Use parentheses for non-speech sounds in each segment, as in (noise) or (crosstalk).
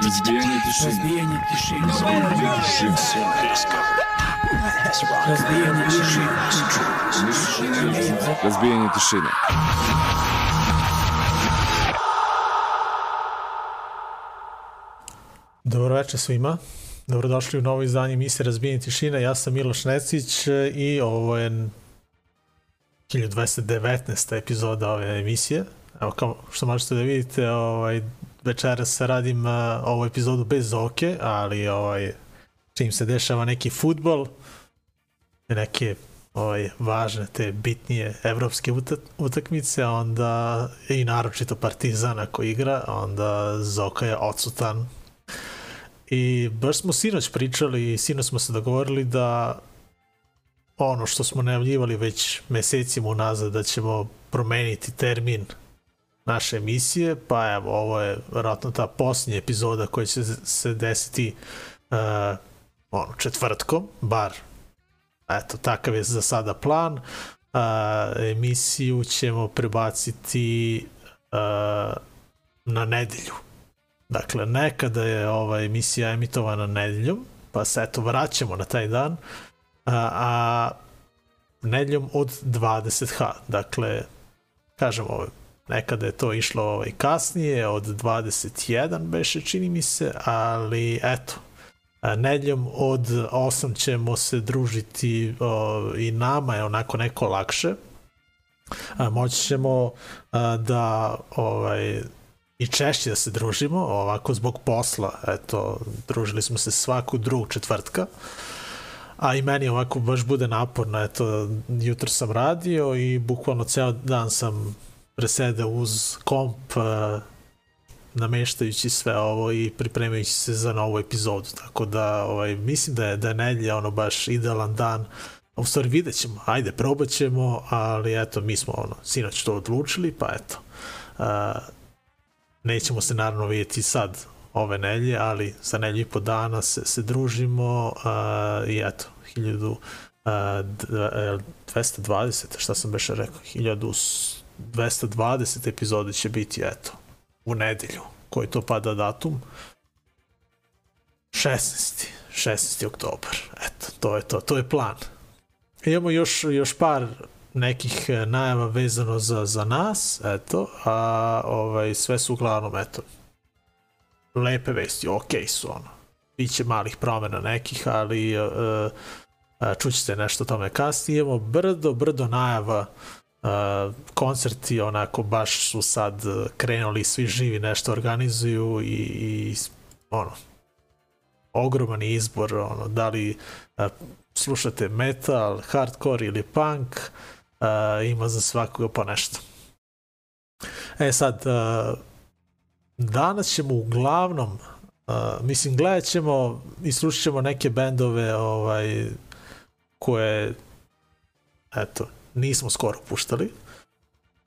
Разбиение тишины. Разбиение резко. Разбиение тишины. Разбиение тишины. Dobro večer svima. Dobrodošli u novo izdanje emisije Razbijenje tišine. Ja sam Miloš Necić i ovo je 1219. epizoda ove emisije. Evo kao što možete da vidite, ovaj, večeras radim uh, ovu epizodu bez Zoke, ali ovaj, čim se dešava neki futbol, neke ovaj, važne, te bitnije evropske utak utakmice, onda i naročito Partizana koji igra, onda Zoka je odsutan. I baš smo sinoć pričali i sinoć smo se dogovorili da ono što smo najavljivali već mesecima unazad da ćemo promeniti termin naše emisije, pa evo ovo je vjerojatno ta posljednja epizoda koja će se desiti uh, ono, četvrtkom, bar eto, takav je za sada plan. Uh, emisiju ćemo prebaciti uh, na nedelju Dakle, nekada je ova emisija emitovana nedeljom, pa se eto vraćamo na taj dan, a, a nedeljom od 20h. Dakle, kažem ovo, nekada je to išlo ovaj, kasnije, od 21 beše čini mi se, ali eto, nedeljom od 8 ćemo se družiti o, i nama je onako neko lakše. A, moći ćemo a, da ovaj, i češće da se družimo, ovako zbog posla, eto, družili smo se svaku drugu četvrtka, a i meni ovako baš bude naporno, eto, jutro sam radio i bukvalno ceo dan sam presedao uz komp, nameštajući sve ovo i pripremajući se za novu epizodu, tako da ovaj, mislim da je, da je nedelja ono baš idealan dan, u stvari vidjet ćemo, ajde, probat ćemo, ali eto, mi smo ono, sinoć to odlučili, pa eto, uh, nećemo se naravno vidjeti sad ove nelje, ali za nelju i po dana se, se družimo uh, i eto, 1000 uh, 220, šta sam beše rekao, 1220 epizode će biti, eto, u nedelju, koji to pada datum, 16. 16. oktobar, eto, to je to, to je plan. Imamo još, još par nekih e, najava vezano za, za nas, eto, a ovaj, sve su uglavnom, eto, lepe vesti, ok su ono. Biće malih promena nekih, ali uh, čućete nešto o tome kasnije. Imamo brdo, brdo najava uh, koncerti onako baš su sad krenuli svi živi nešto organizuju i, i ono ogroman izbor ono da li uh, slušate metal, hardcore ili punk uh, ima za svakoga po nešto. E sad, danas ćemo uglavnom, mislim, gledat ćemo i slušat ćemo neke bendove ovaj, koje, eto, nismo skoro puštali,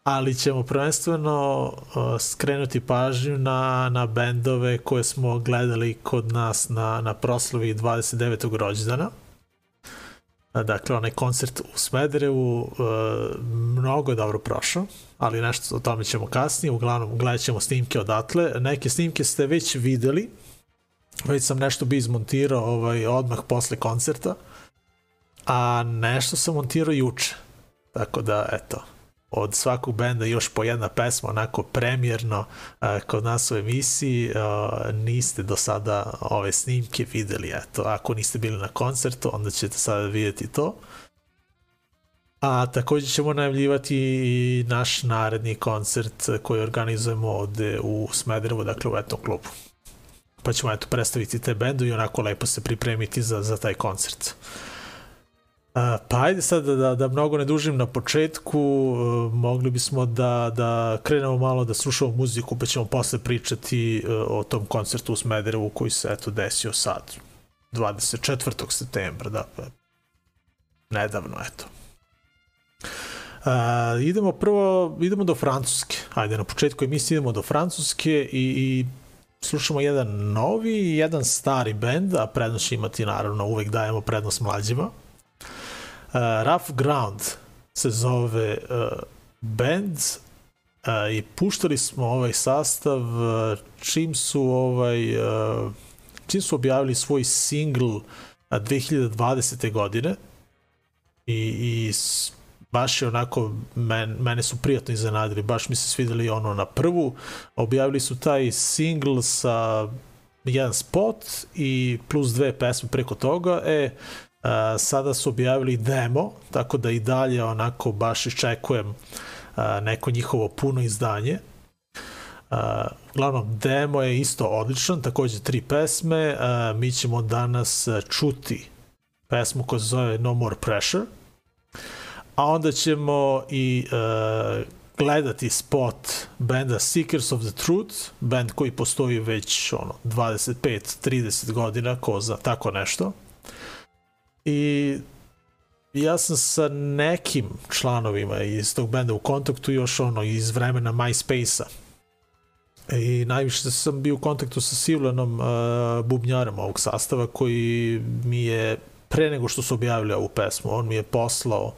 ali ćemo prvenstveno uh, skrenuti pažnju na, na bendove koje smo gledali kod nas na, na proslavi 29. rođendana. Dakle, onaj koncert u Smederevu uh, mnogo je dobro prošao, ali nešto o tome ćemo kasnije. Uglavnom, gledat ćemo snimke odatle. Neke snimke ste već videli, već sam nešto bi izmontirao ovaj, odmah posle koncerta, a nešto sam montirao juče. Tako da, eto, od svakog benda još po jedna pesma onako premjerno a, kod nas u emisiji a, niste do sada ove snimke videli eto ako niste bili na koncertu onda ćete sada vidjeti to. A također ćemo najavljivati i naš naredni koncert koji organizujemo ovde u Smederevu dakle u Etnom klubu. Pa ćemo eto predstaviti te bendu i onako lepo se pripremiti za, za taj koncert. uh, pa ajde sad da, da, da mnogo ne dužim na početku, uh, mogli bismo da, da krenemo malo da slušamo muziku, pa ćemo posle pričati uh, o tom koncertu u Smederevu koji se eto desio sad, 24. septembra, da, pa, nedavno, eto. Uh, idemo prvo, idemo do Francuske. Ajde, na početku emisije idemo do Francuske i, i slušamo jedan novi i jedan stari bend, a prednost imati naravno, uvek dajemo prednost mlađima. Uh, Rough Ground se zove uh, band a, i puštali smo ovaj sastav a, čim su ovaj a, čim su objavili svoj single a, 2020. godine i, i baš je onako, men, mene su prijatno iznenadili, baš mi se svideli ono na prvu, objavili su taj single sa jedan spot i plus dve pesme preko toga, e, a, sada su objavili demo, tako da i dalje onako baš iščekujem neko njihovo puno izdanje. A, uglavnom, demo je isto odličan, takođe tri pesme, a, mi ćemo danas čuti pesmu koja se zove No More Pressure, a onda ćemo i uh, gledati spot benda Seekers of the Truth, band koji postoji već ono 25-30 godina, ko zna, tako nešto. I ja sam sa nekim članovima iz tog benda u kontaktu još ono iz vremena MySpace-a. I najviše sam bio u kontaktu sa Sivlanom uh, bubnjarom ovog sastava koji mi je pre nego što su objavili ovu pesmu, on mi je poslao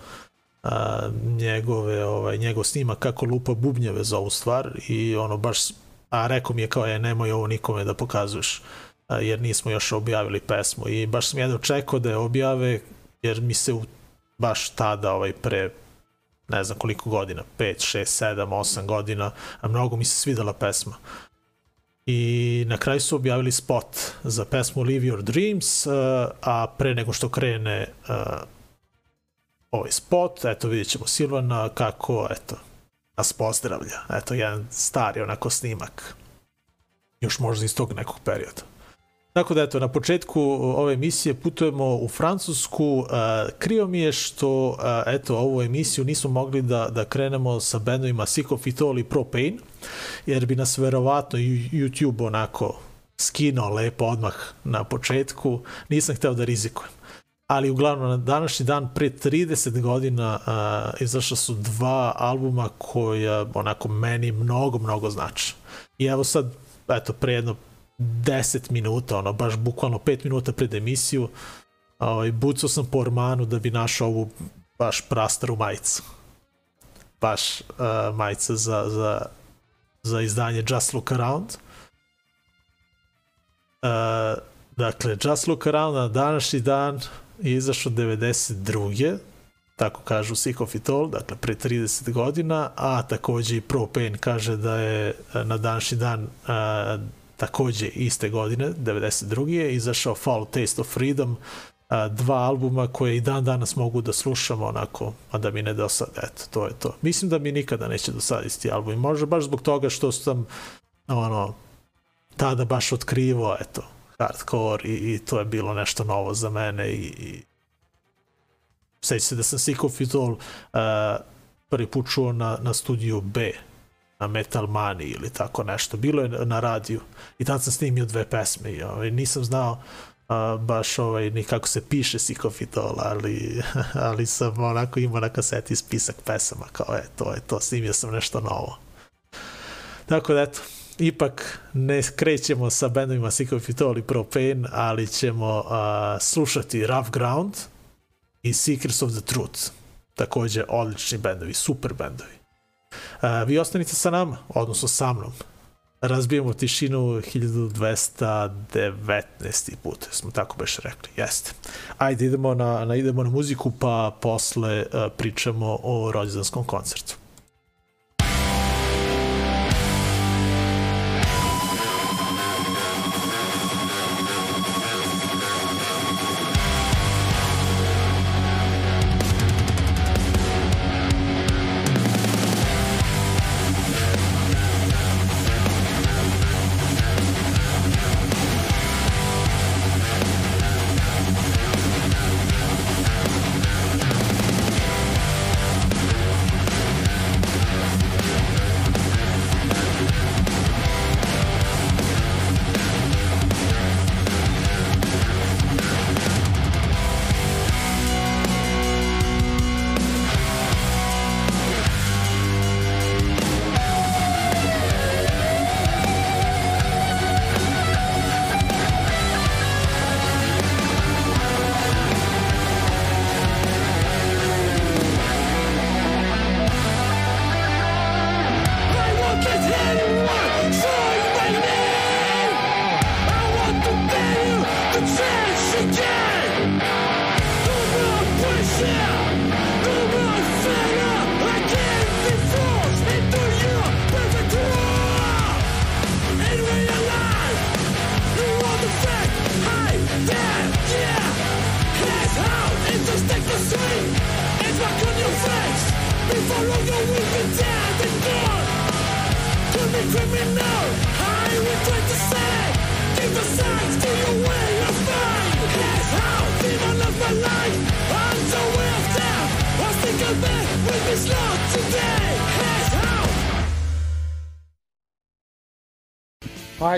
a, njegove, ovaj, njegov snimak kako lupa bubnjeve za ovu stvar i ono baš, a rekao mi je kao je nemoj ovo nikome da pokazuješ jer nismo još objavili pesmu i baš sam jedno čekao da je objave jer mi se u, baš tada ovaj pre ne znam koliko godina, 5, 6, 7, 8 godina, a mnogo mi se svidela pesma. I na kraju su objavili spot za pesmu Live Your Dreams, a pre nego što krene ovaj spot, eto vidjet ćemo Silvana kako, eto, nas pozdravlja. Eto, jedan stari onako snimak. Još možda iz tog nekog perioda. Tako da eto, na početku ove emisije putujemo u Francusku. Uh, krio mi je što, uh, eto, ovu emisiju nismo mogli da, da krenemo sa bendovima Sycophitol i Propane, jer bi nas verovatno YouTube onako skinuo lepo odmah na početku. Nisam hteo da rizikujem. Ali uglavnom na današnji dan pre 30 godina uh, izašla su dva albuma koja onako meni mnogo, mnogo znači. I evo sad, eto, pre jedno 10 minuta, ono, baš bukvalno 5 minuta pred emisiju, ovaj, bucao sam po ormanu da bi našao ovu baš prastaru majicu. Baš uh, majica za, za, za izdanje Just Look Around. Uh, dakle, Just Look Around na današnji dan je izašao 92 tako kažu Sikofitol, dakle pre 30 godina, a takođe i Propane kaže da je na današnji dan a, takođe iste godine, 92. je izašao Foul Taste of Freedom, a, dva albuma koje i dan danas mogu da slušamo onako, a da mi ne dosade, eto, to je to. Mislim da mi nikada neće dosaditi ti albumi, možda baš zbog toga što sam ono, tada baš otkrivo, eto, hardcore i, i to je bilo nešto novo za mene i, i seća se da sam Sikofitol uh, prvi put čuo na, na studiju B na Metal Mani ili tako nešto. Bilo je na radiju i tad sam snimio dve pesme i ovaj, nisam znao uh, baš ovaj, ni kako se piše Sikofitol, ali, (laughs) ali sam onako imao na kaseti spisak pesama kao je, to je to, snimio sam nešto novo. Tako da eto, ipak ne krećemo sa bendovima Sikofitol i Propane, ali ćemo uh, slušati Rough Ground, i Seekers of the Truth. Takođe, odlični bendovi, super bendovi. Vi ostanite sa nama, odnosno sa mnom. Razbijemo tišinu 1219. put, smo tako beš rekli. Jeste. Ajde, idemo na, na, idemo na muziku, pa posle pričamo o rođendanskom koncertu.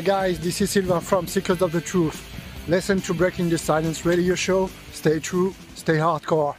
Guys, this is Silva from Seekers of the Truth. Listen to Breaking the Silence radio show. Stay true, stay hardcore.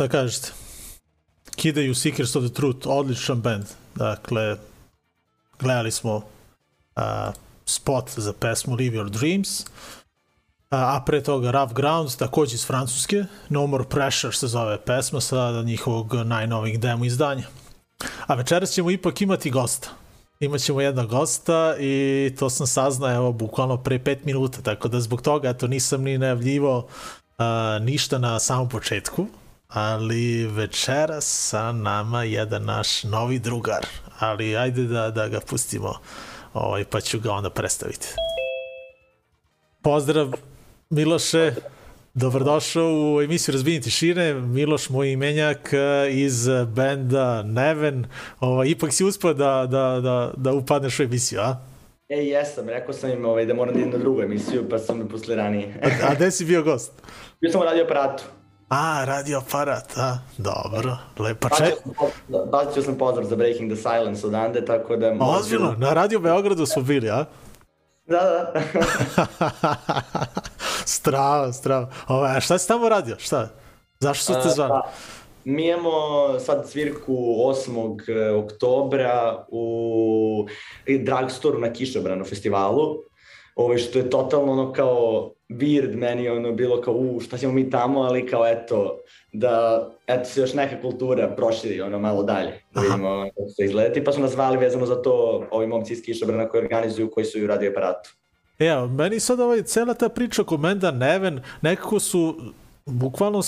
Šta kažete? Kidaju Seekers of the Truth, odličan band. Dakle, gledali smo uh, spot za pesmu Live Your Dreams, a, a pre toga Rough Ground, takođe iz Francuske, No More Pressure se zove pesma sa njihovog najnovih demo izdanja. A večeras ćemo ipak imati gosta. Imaćemo jednog gosta i to sam saznao evo bukvalno pre 5 minuta, tako da zbog toga eto nisam ni najavljivo uh, ništa na samom početku, ali večera sa nama jedan naš novi drugar, ali ajde da, da ga pustimo, ovaj, pa ću ga onda predstaviti. Pozdrav Miloše, Dobrodošao u emisiju Razbijenje tišine, Miloš, moj imenjak e, iz benda Neven. Ovo, ipak si uspio da, da, da, da upadneš u emisiju, a? E, jesam, rekao sam im ovaj, da moram da idem na drugu emisiju, pa sam me posle ranije. A, a gde si bio gost? Bio sam u radio aparatu. A, radio aparat, a, dobro, lepo. Bacio sam, po- bacio sam pozdrav za Breaking the Silence odande, tako da... Ozbiljno, na Radio Beogradu smo bili, a? Da, da. (laughs) strava, strava. Ovo, a šta si tamo radio, šta? Zašto su te zvali? Pa, mi imamo sad svirku 8. oktobra u Drugstore na Kišobranu festivalu. Ovo što je totalno ono kao weird meni ono bilo kao u šta ćemo mi tamo, ali kao eto da eto se još neka kultura proširi ono malo dalje. Da vidimo kako se izgledati. Pa su nas zvali vezano za to ovi momci iz Kišobrana koji organizuju, koji su i u radio aparatu. Evo, meni sad ovaj, cela ta priča oko Menda Neven, nekako su bukvalno,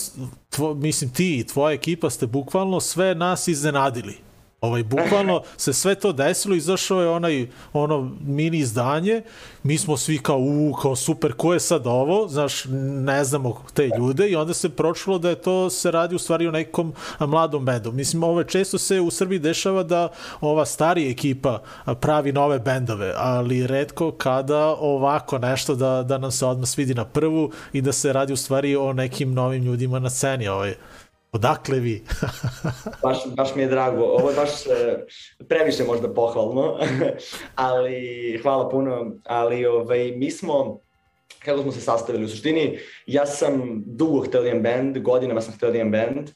tvo, mislim ti i tvoja ekipa ste bukvalno sve nas iznenadili. Ovaj, bukvalno se sve to desilo, izašao je onaj, ono mini izdanje, mi smo svi kao, u, kao super, ko je sad ovo, znaš, ne znamo te ljude i onda se pročulo da je to se radi u stvari o nekom mladom bendu. Mislim, ovo često se u Srbiji dešava da ova starija ekipa pravi nove bendove, ali redko kada ovako nešto da, da nam se odmah svidi na prvu i da se radi u stvari o nekim novim ljudima na sceni. Ovaj. Odakle vi? (laughs) baš, baš mi je drago. Ovo je baš e, previše možda pohvalno, (laughs) ali hvala puno. Ali ovaj, mi smo, kako smo se sastavili, u suštini ja sam dugo htio da imam band, godinama sam htio da imam band,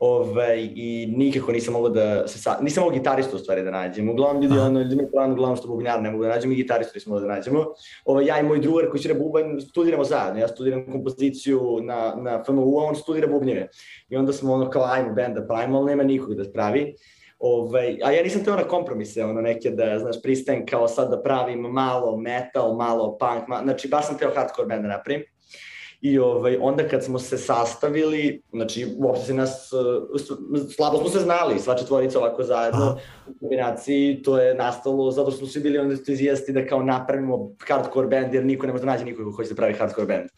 ovaj, i nikako nisam mogao da se sa... nisam mogao gitaristu u stvari da nađem. Uglavnom ljudi, Aha. ono, ljudi mi plan, uglavnom što bubnjar ne mogu da nađem i gitaristu nisam mogao da nađemo. Ovaj, ja i moj drugar koji svira bubanj studiramo zajedno. Ja studiram kompoziciju na, na FMU, a on studira bubnjeve. I onda smo ono kao ajmo band da pravimo, ali nema nikog da pravi. Ovaj, a ja nisam teo na kompromise, ono neke da, znaš, pristajem kao sad da pravim malo metal, malo punk, ma, znači baš sam teo hardcore band da napravim. I ovaj, onda kad smo se sastavili, znači uopšte se nas, s- slabo smo se znali, sva četvorica ovako zajedno Aha. u kombinaciji, to je nastalo zato što smo svi bili entuzijasti da kao napravimo hardcore band, jer niko ne može da nađe nikoga ko hoće da pravi hardcore band.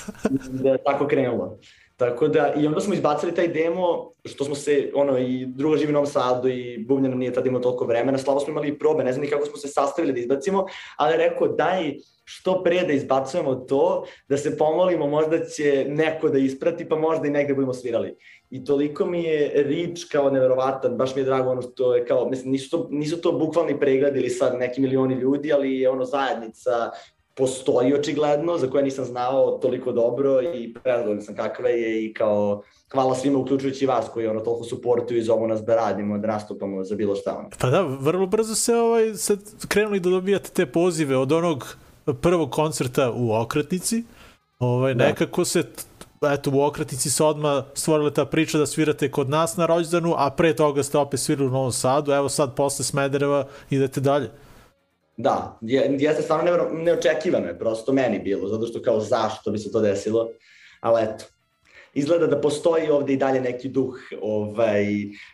(laughs) da je tako krenulo. Tako da, i onda smo izbacili taj demo, što smo se, ono, i druga živi u Novom Sadu i Bubnja nam nije tad imao toliko vremena, slabo smo imali i probe, ne znam ni kako smo se sastavili da izbacimo, ali rekao, daj što pre da izbacujemo to, da se pomolimo, možda će neko da isprati, pa možda i negde budemo svirali. I toliko mi je rič kao neverovatan, baš mi je drago ono što je kao, mislim, nisu to, nisu to bukvalni pregled ili sad neki milioni ljudi, ali je ono zajednica postoji očigledno, za koje nisam znao toliko dobro i prezadovoljan sam kakva je i kao hvala svima uključujući vas koji ono toliko suportuju i zovu nas da radimo, da nastupamo za bilo šta. Ono. Pa da, vrlo brzo se ovaj, sad krenuli da dobijate te pozive od onog prvog koncerta u Okretnici. Ovaj, Da. nekako se eto, u Okretnici se odmah stvorila ta priča da svirate kod nas na rođendanu, a pre toga ste opet svirali u Novom Sadu, evo sad posle Smedereva idete dalje. Da, je, jeste stvarno nevero, neočekivano je prosto meni bilo, zato što kao zašto bi se to desilo, ali eto. Izgleda da postoji ovde i dalje neki duh, ovaj,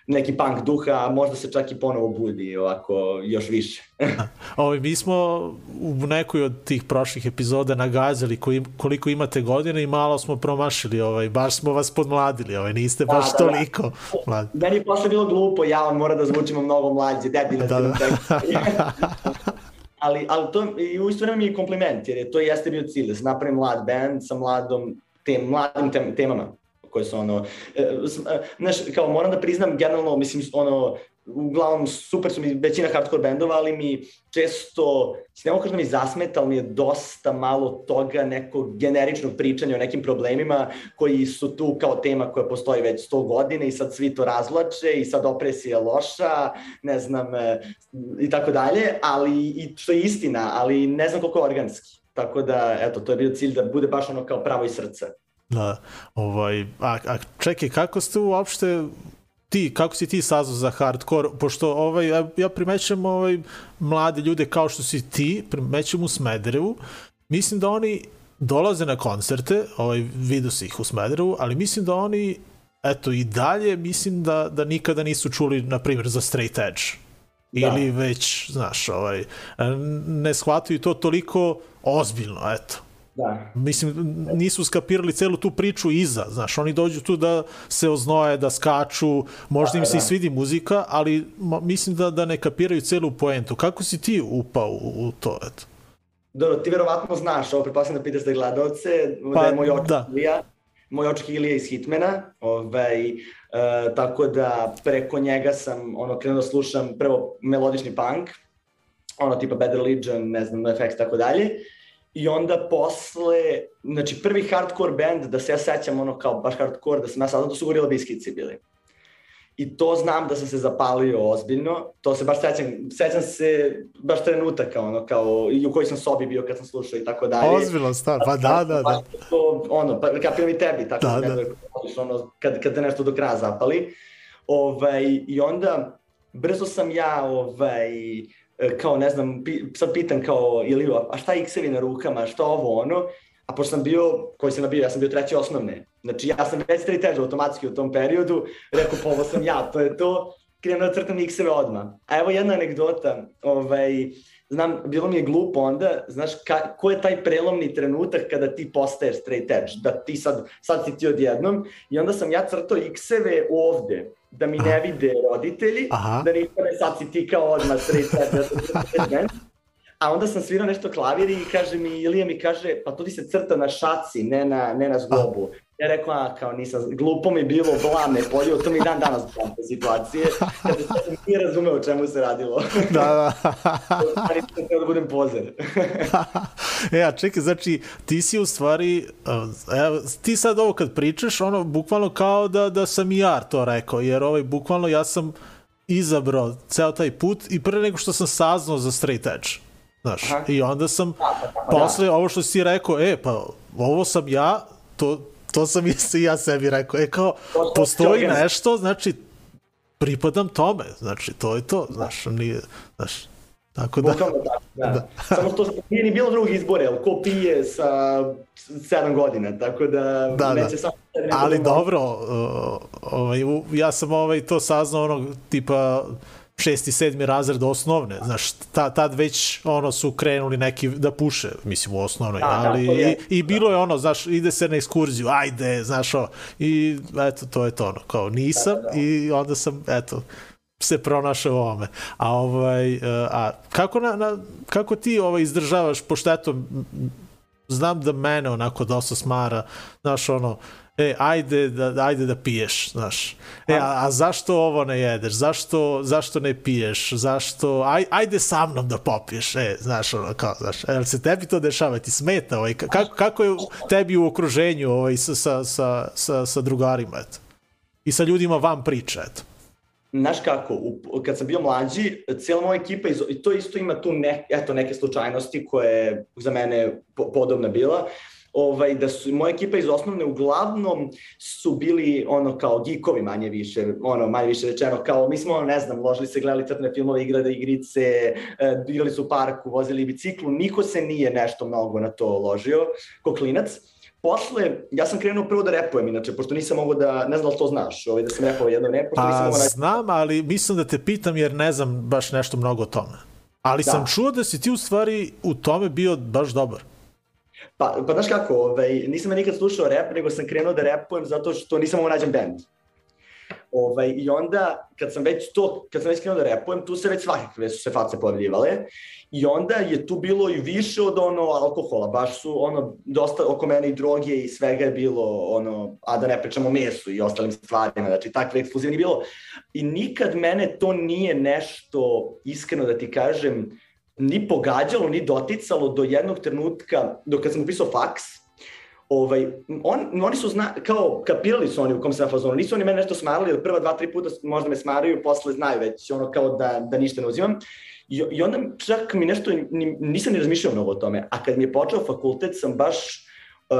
neki punk duha, a možda se čak i ponovo budi ovako još više. (laughs) Ovaj, mi smo u nekoj od tih prošlih epizoda nagazali koji, koliko imate godina i malo smo promašili, ovaj, baš smo vas podmladili, ovaj, niste Da, baš da, da. toliko mladi. Meni je posle bilo glupo, ja on mora da zvučimo mnogo mlađe, debilno. Da, da. (laughs) (laughs) ali, ali to i u isto vreme mi je kompliment, jer je to jeste bio cilj, da se napravi mlad band sa mladom, tem, mladim tem, temama koje su ono, e, e, znaš, kao moram da priznam generalno, mislim, ono, uglavnom super su mi većina hardcore bendova, ali mi često, ne mogu kažem da mi zasmeta, ali mi je dosta malo toga nekog generičnog pričanja o nekim problemima koji su tu kao tema koja postoji već 100 godina i sad svi to razvlače i sad opresija je loša, ne znam, e, i tako dalje, ali i što je istina, ali ne znam koliko je organski. Tako da, eto, to je bio cilj da bude baš ono kao pravo iz srca. Da, ovaj, a, a čekaj, kako ste uopšte ti, kako si ti saznao za hardcore, pošto ovaj, ja, primećam ovaj, mlade ljude kao što si ti, primećam u Smederevu, mislim da oni dolaze na koncerte, ovaj, vidio se ih u Smederevu, ali mislim da oni, eto i dalje, mislim da, da nikada nisu čuli, na primjer, za Straight Edge. Da. Ili već, znaš, ovaj, ne shvataju to toliko ozbiljno, eto. Da. Mislim, nisu skapirali celu tu priču iza, znaš, oni dođu tu da se oznoje, da skaču, možda im se i svidi muzika, ali mislim da, da ne kapiraju celu poentu. Kako si ti upao u, u to, eto? Dobro, ti verovatno znaš, ovo pretpostavljam da pitaš da gledalce, Pa, da je moj oček da. Ilija, moj oček Ilija iz Hitmana, ovaj, uh, tako da preko njega sam ono, krenuo da slušam prvo melodični punk, ono tipa Bad Religion, ne znam, NoFX, tako dalje, i onda posle, znači prvi hardcore band, da se ja sećam ono kao baš hardcore, da sam ja saznao, to su Gorilla Biskici bili. I to znam da sam se zapalio ozbiljno, to se baš sećam, sećam se baš trenutaka, ono, kao, i u kojoj sam sobi bio kad sam slušao i tako dalje. Ozbiljno stvar, pa da, da, da. To, ono, pa kapiram i tebi, tako Da, da, da. da. ono, kad, kad te nešto do kraja zapali. Ovaj, I onda, brzo sam ja, ovaj, kao ne znam, sad pitan kao Iliju, a šta X-evi na rukama, šta ovo ono, a pošto sam bio, koji sam bio, ja sam bio treći osnovne, znači ja sam već straight edge automatski u tom periodu, rekao pa ovo sam ja, to je to, krenuo da crtam X-eve odmah. A evo jedna anegdota, ovaj, znam, bilo mi je glupo onda, znaš, ka, ko je taj prelomni trenutak kada ti postaješ straight edge, da ti sad, sad si ti odjednom, i onda sam ja crtao X-eve ovde, da mi ne vide roditelji, Aha. da ne sad si ti kao odmah straight edge, da. A onda sam svirao nešto klavir i kaže mi, Ilija mi kaže, pa to ti se crta na šaci, ne na, ne na zglobu. Ja rekao, a kao nisam, glupo mi bilo, blam me polio, to mi dan danas znam te situacije, kada sam nije razumeo o čemu se radilo. (laughs) Da, da. (laughs) Ali sam htio da budem pozer. (laughs) e, a čekaj, znači, ti si u stvari, evo, ti sad ovo kad pričaš, ono, bukvalno kao da, da sam i ja to rekao, jer ovaj, bukvalno ja sam izabrao ceo taj put i pre nego što sam saznao za straight edge. Znaš, Aha. i onda sam, da. posle ovo što si rekao, e, pa ovo sam ja, to, to sam i ja sebi rekao, e, kao, To- to postoji nešto, znači, pripadam tome, znači, to je to, znaš, nije, znaš, tako da, Bukvalno tako, da. da. (laughs) Samo što nije ni bilo drugih izbora, jer ko pije sa 7 godina, tako da, Da, da. neće samo... nego Ali da- dobro, ovaj, ja sam ovaj, to saznao onog tipa šesti, sedmi razred osnovne, znaš, ta, tad već ono su krenuli neki da puše, mislim u osnovnoj, Da, da, ali je. i, i bilo je ono, znaš, ide se na ekskurziju, ajde, znaš, o, i eto, to je to ono, kao nisam Da, da, da. i onda sam, eto, se pronašao u ovome. A ovaj, uh, a kako, na, na, kako ti ovaj izdržavaš, pošto eto, znam da mene onako dosta smara, znaš, ono, e, ajde da, ajde da piješ, znaš. E, a, a zašto ovo ne jedeš? Zašto, zašto ne piješ? Zašto, aj, ajde sa mnom da popiješ, e, znaš, ono, kao, znaš, e, jel se tebi to dešava, ti smeta, ovaj, ka- kako, kako je tebi u okruženju, ovaj, sa, sa, sa, sa, sa drugarima, eto? I sa ljudima van priče, eto. Znaš kako, u, kad sam bio mlađi, cijela moja ekipa, iz, i to isto ima tu ne, eto, neke slučajnosti koje za mene po, podobna bila, ovaj, da su moja ekipa iz osnovne uglavnom su bili ono kao geekovi manje više, ono manje više rečeno kao mi smo ne znam, ložili se, gledali crtne filmove, igrali igrice, e, igrali su u parku, vozili biciklu, niko se nije nešto mnogo na to ložio, ko klinac. Posle, ja sam krenuo prvo da repujem, inače, pošto nisam mogao da, ne znam da li to znaš, ovaj, da sam repovao jedno vreme, pošto nisam Pa mogao da... znam, ali mislim da te pitam jer ne znam baš nešto mnogo o tome. Ali Da. sam čuo da si ti u stvari u tome bio baš dobar. Pa, pa znaš kako, ovaj, nisam nikad slušao rap, nego sam krenuo da repujem zato što nisam mogao nađem band. Ovaj, I onda, kad sam već to, kad sam već krenuo da repujem, tu se već svakakve su se face pojavljivale. I onda je tu bilo i više od ono alkohola, baš su ono, dosta oko mene i droge i svega je bilo, ono, a da ne pričamo mesu i ostalim stvarima, znači takve ekskluzivni bilo. I nikad mene to nije nešto, iskreno da ti kažem, ni pogađalo, ni doticalo do jednog trenutka, dok kad sam upisao faks, ovaj, on, oni su zna, kao kapirali su oni u kom sam ja fazonu, nisu oni mene nešto smarali, jer prva dva, tri puta možda me smaraju, posle znaju već ono kao da, da ništa ne uzimam. I, I onda čak mi nešto, ni, nisam ni razmišljao mnogo o tome, a kad mi je počeo fakultet sam baš uh,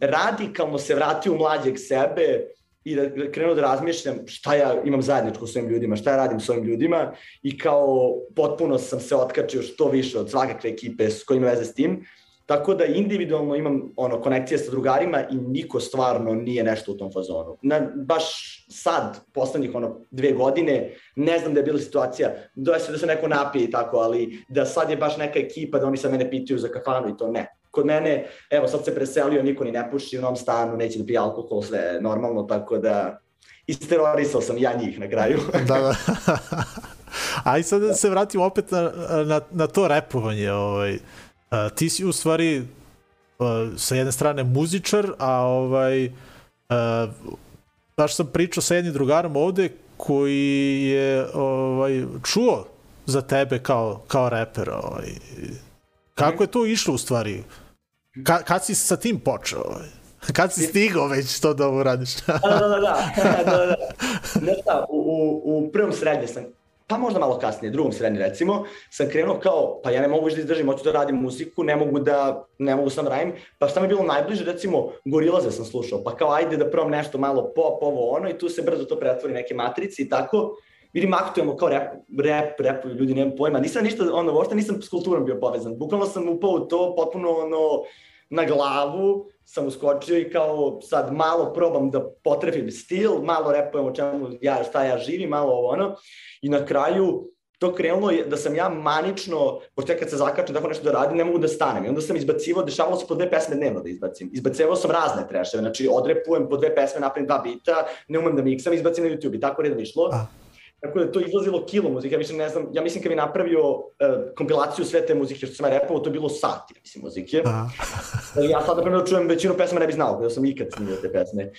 radikalno se vratio u mlađeg sebe i da krenuo da razmišljam šta ja imam zajedničko s ovim ljudima, šta ja radim s ovim ljudima i kao potpuno sam se otkačio što više od svakakve ekipe s kojima veze s tim. Tako da individualno imam ono konekcije sa drugarima i niko stvarno nije nešto u tom fazonu. Na, baš sad, poslednjih ono dve godine, ne znam da je bila situacija, da se, da se neko napije i tako, ali da sad je baš neka ekipa da oni sa mene pitaju za kafanu i to ne. Kod mene, evo sad se preselio, niko ni ne puši u novom stanu, neće da pije alkohol, sve normalno, tako da isterorisao sam ja njih na kraju. (laughs) da, da. A i sad da se vratimo opet na, na, na to repovanje. Ovaj. A, ti si u stvari a, sa jedne strane muzičar, a ovaj a, baš sam pričao sa jednim drugarom ovde koji je ovaj, čuo za tebe kao, kao reper. Ovaj. Kako je to išlo u stvari? Ka, kad si sa tim počeo? Kad si stigao već to da uradiš? da, da, da, da, da, da. Znaš šta, u, u, u prvom srednje sam, pa možda malo kasnije, drugom srednje recimo, sam krenuo kao, pa ja ne mogu više da izdržim, hoću da radim muziku, ne mogu da, ne mogu sam radim, pa šta mi je bilo najbliže, recimo, Gorilaze sam slušao, pa kao ajde da probam nešto malo pop, ovo ono, i tu se brzo to pretvori neke matrice i tako, vidim aktujemo kao rap, rap, rap, ljudi nemam pojma, nisam ništa, ono, uopšte nisam s kulturom bio povezan, bukvalno sam upao u to potpuno, ono, na glavu, sam uskočio i kao sad malo probam da potrefim stil, malo repujem o čemu ja, šta ja živim, malo ovo ono. I na kraju to krenulo je da sam ja manično, pošto ja kad se zakačem tako nešto da radim, ne mogu da stanem. I onda sam izbacivao, dešavalo se po dve pesme dnevno da izbacim. Izbacivao sam razne treševe, znači odrepujem po dve pesme, napravim dva bita, ne umem da miksam, izbacim na YouTube i tako redom išlo. A. Tako da to izlazilo kilo muzike, ja mislim, ne znam, ja mislim kad bi napravio uh, kompilaciju sve te muzike što sam ja repao, to je bilo sati, mislim, muzike. (laughs) A. ja sad, na primjer, čujem većinu pesma ne bi znao, da sam ikad snimio te pesme.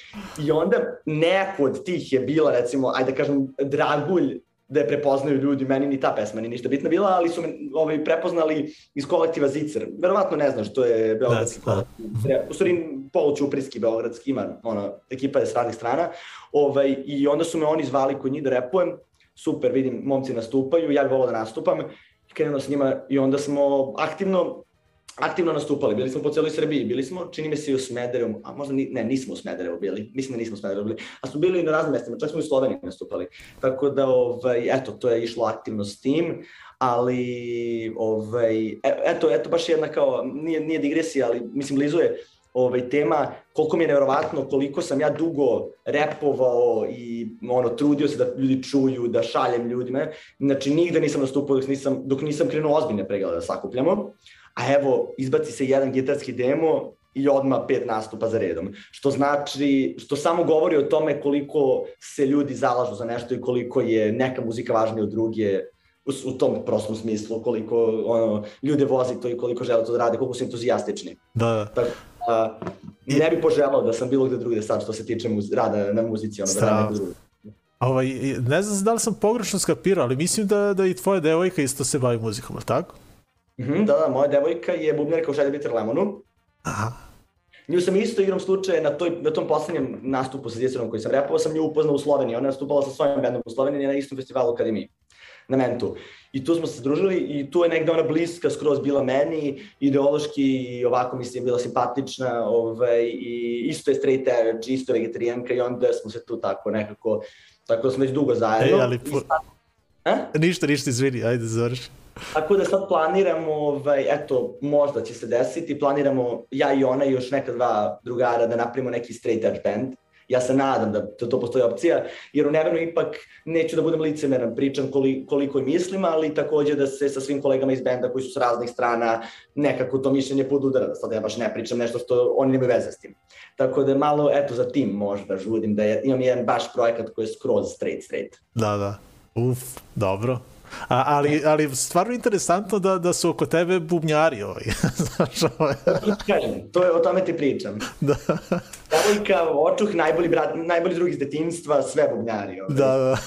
I onda neko od tih je bila, recimo, ajde da kažem, Dragulj, da je prepoznaju ljudi, meni ni ta pesma ni ništa bitna bila, ali su me ovaj, prepoznali iz kolektiva Zicer. Verovatno ne znaš, to je beogradski da, kolektiv. U stvari polućupriski beogradski, ima ona, ekipa je s radnih strana. Ovaj, I onda su me oni zvali kod njih da repujem super, vidim, momci nastupaju, ja bih volao da nastupam, krenuo s njima i onda smo aktivno aktivno nastupali, bili smo po celoj Srbiji, bili smo, čini mi se i u Smederevu, a možda ni, ne, nismo u Smederevu bili, mislim da nismo u Smederevu bili, a smo bili na raznim mestima, čak smo i u Sloveniji nastupali. Tako da, ovaj, eto, to je išlo aktivno s tim, ali, ovaj, e, eto, eto baš jedna kao, nije, nije digresija, ali mislim, blizu je, ovaj, tema, koliko mi je nevjerovatno, koliko sam ja dugo repovao i ono, trudio se da ljudi čuju, da šaljem ljudima. Znači, nigde nisam nastupao dok nisam, dok nisam krenuo ozbiljne preglede da sakupljamo. A evo, izbaci se jedan gitarski demo i odma pet nastupa za redom. Što znači, što samo govori o tome koliko se ljudi zalažu za nešto i koliko je neka muzika važnija od druge u, u tom prostom smislu, koliko ono, ljude vozi to i koliko žele to da rade, koliko su entuzijastični. Da, da. Tako, a, ne bih poželao da sam bilo gde drugde sad što se tiče muz, rada na muzici, ono, da radim drugo. Ovaj, ne znam da li sam pogrešno skapirao, ali mislim da, da i tvoja devojka isto se bavi muzikom, ali tako? Mm -hmm, da, da, moja devojka je bubnjarka u Šalje Bitter Lemonu. Aha. Nju sam isto igrom slučaja na, toj, na tom poslednjem nastupu sa djecerom koji sam repovao, sam nju upoznao u Sloveniji. Ona je nastupala sa svojim bendom u Sloveniji na istom festivalu Akademiji na Mentu. I tu smo se združili i tu je negde ona bliska skroz bila meni, ideološki i ovako mislim bila simpatična ovaj, i isto je straight edge, isto je vegetarijanka i onda smo se tu tako nekako, tako da smo već dugo zajedno. Ej, ali... For... Sad... Ništa, ništa, izvini, ajde završi. Tako da sad planiramo, ovaj, eto, možda će se desiti, planiramo ja i ona i još neka dva drugara da napravimo neki straight edge band Ja se nadam da to, to postoji opcija, jer u Nevernu ipak neću da budem licemeran, pričam koliko, koliko mislim, ali takođe da se sa svim kolegama iz benda koji su s raznih strana nekako to mišljenje podudara, da sad ja baš ne pričam nešto što oni nemaju veze s tim. Tako da malo, eto, za tim možda žudim, da je, imam jedan baš projekat koji je skroz straight, straight. Da, da. Uf, dobro. A, ali, ali stvarno interesantno da, da su oko tebe bubnjari ovaj. (laughs) Znaš, ovaj. Kažem, to je, o tome ti pričam. Da. Devojka, očuh, najbolji, brat, najbolji drugi iz detinjstva, sve bubnjari. Ovaj. Da, da.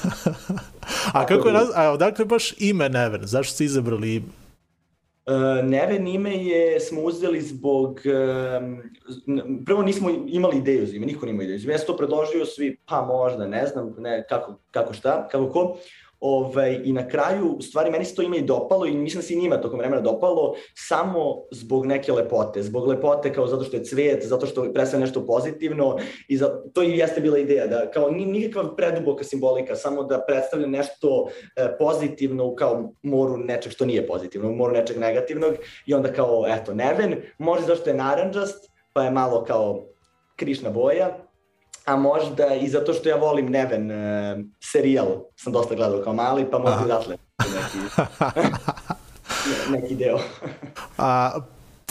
A kako je, a odakle baš ime Neven? Zašto ste izabrali ime? Uh, Neven ime je, smo uzeli zbog, um, prvo nismo imali ideju za ime, niko nije imao ideju za ime, ja sam to predložio svi, pa možda, ne znam, ne, kako, kako šta, kako ko, Ovaj, I na kraju, u stvari, meni se to ime i dopalo i mislim da se i njima tokom vremena dopalo samo zbog neke lepote. Zbog lepote kao zato što je cvijet, zato što predstavlja nešto pozitivno i za, to i jeste bila ideja da kao nikakva preduboka simbolika, samo da predstavlja nešto e, pozitivno kao moru nečeg što nije pozitivno, moru nečeg negativnog i onda kao, eto, neven, može zašto je naranđast, pa je malo kao krišna boja, a možda i zato što ja volim Neven uh, serijal, sam dosta gledao kao mali, pa možda i odatle neki, (laughs) neki deo. a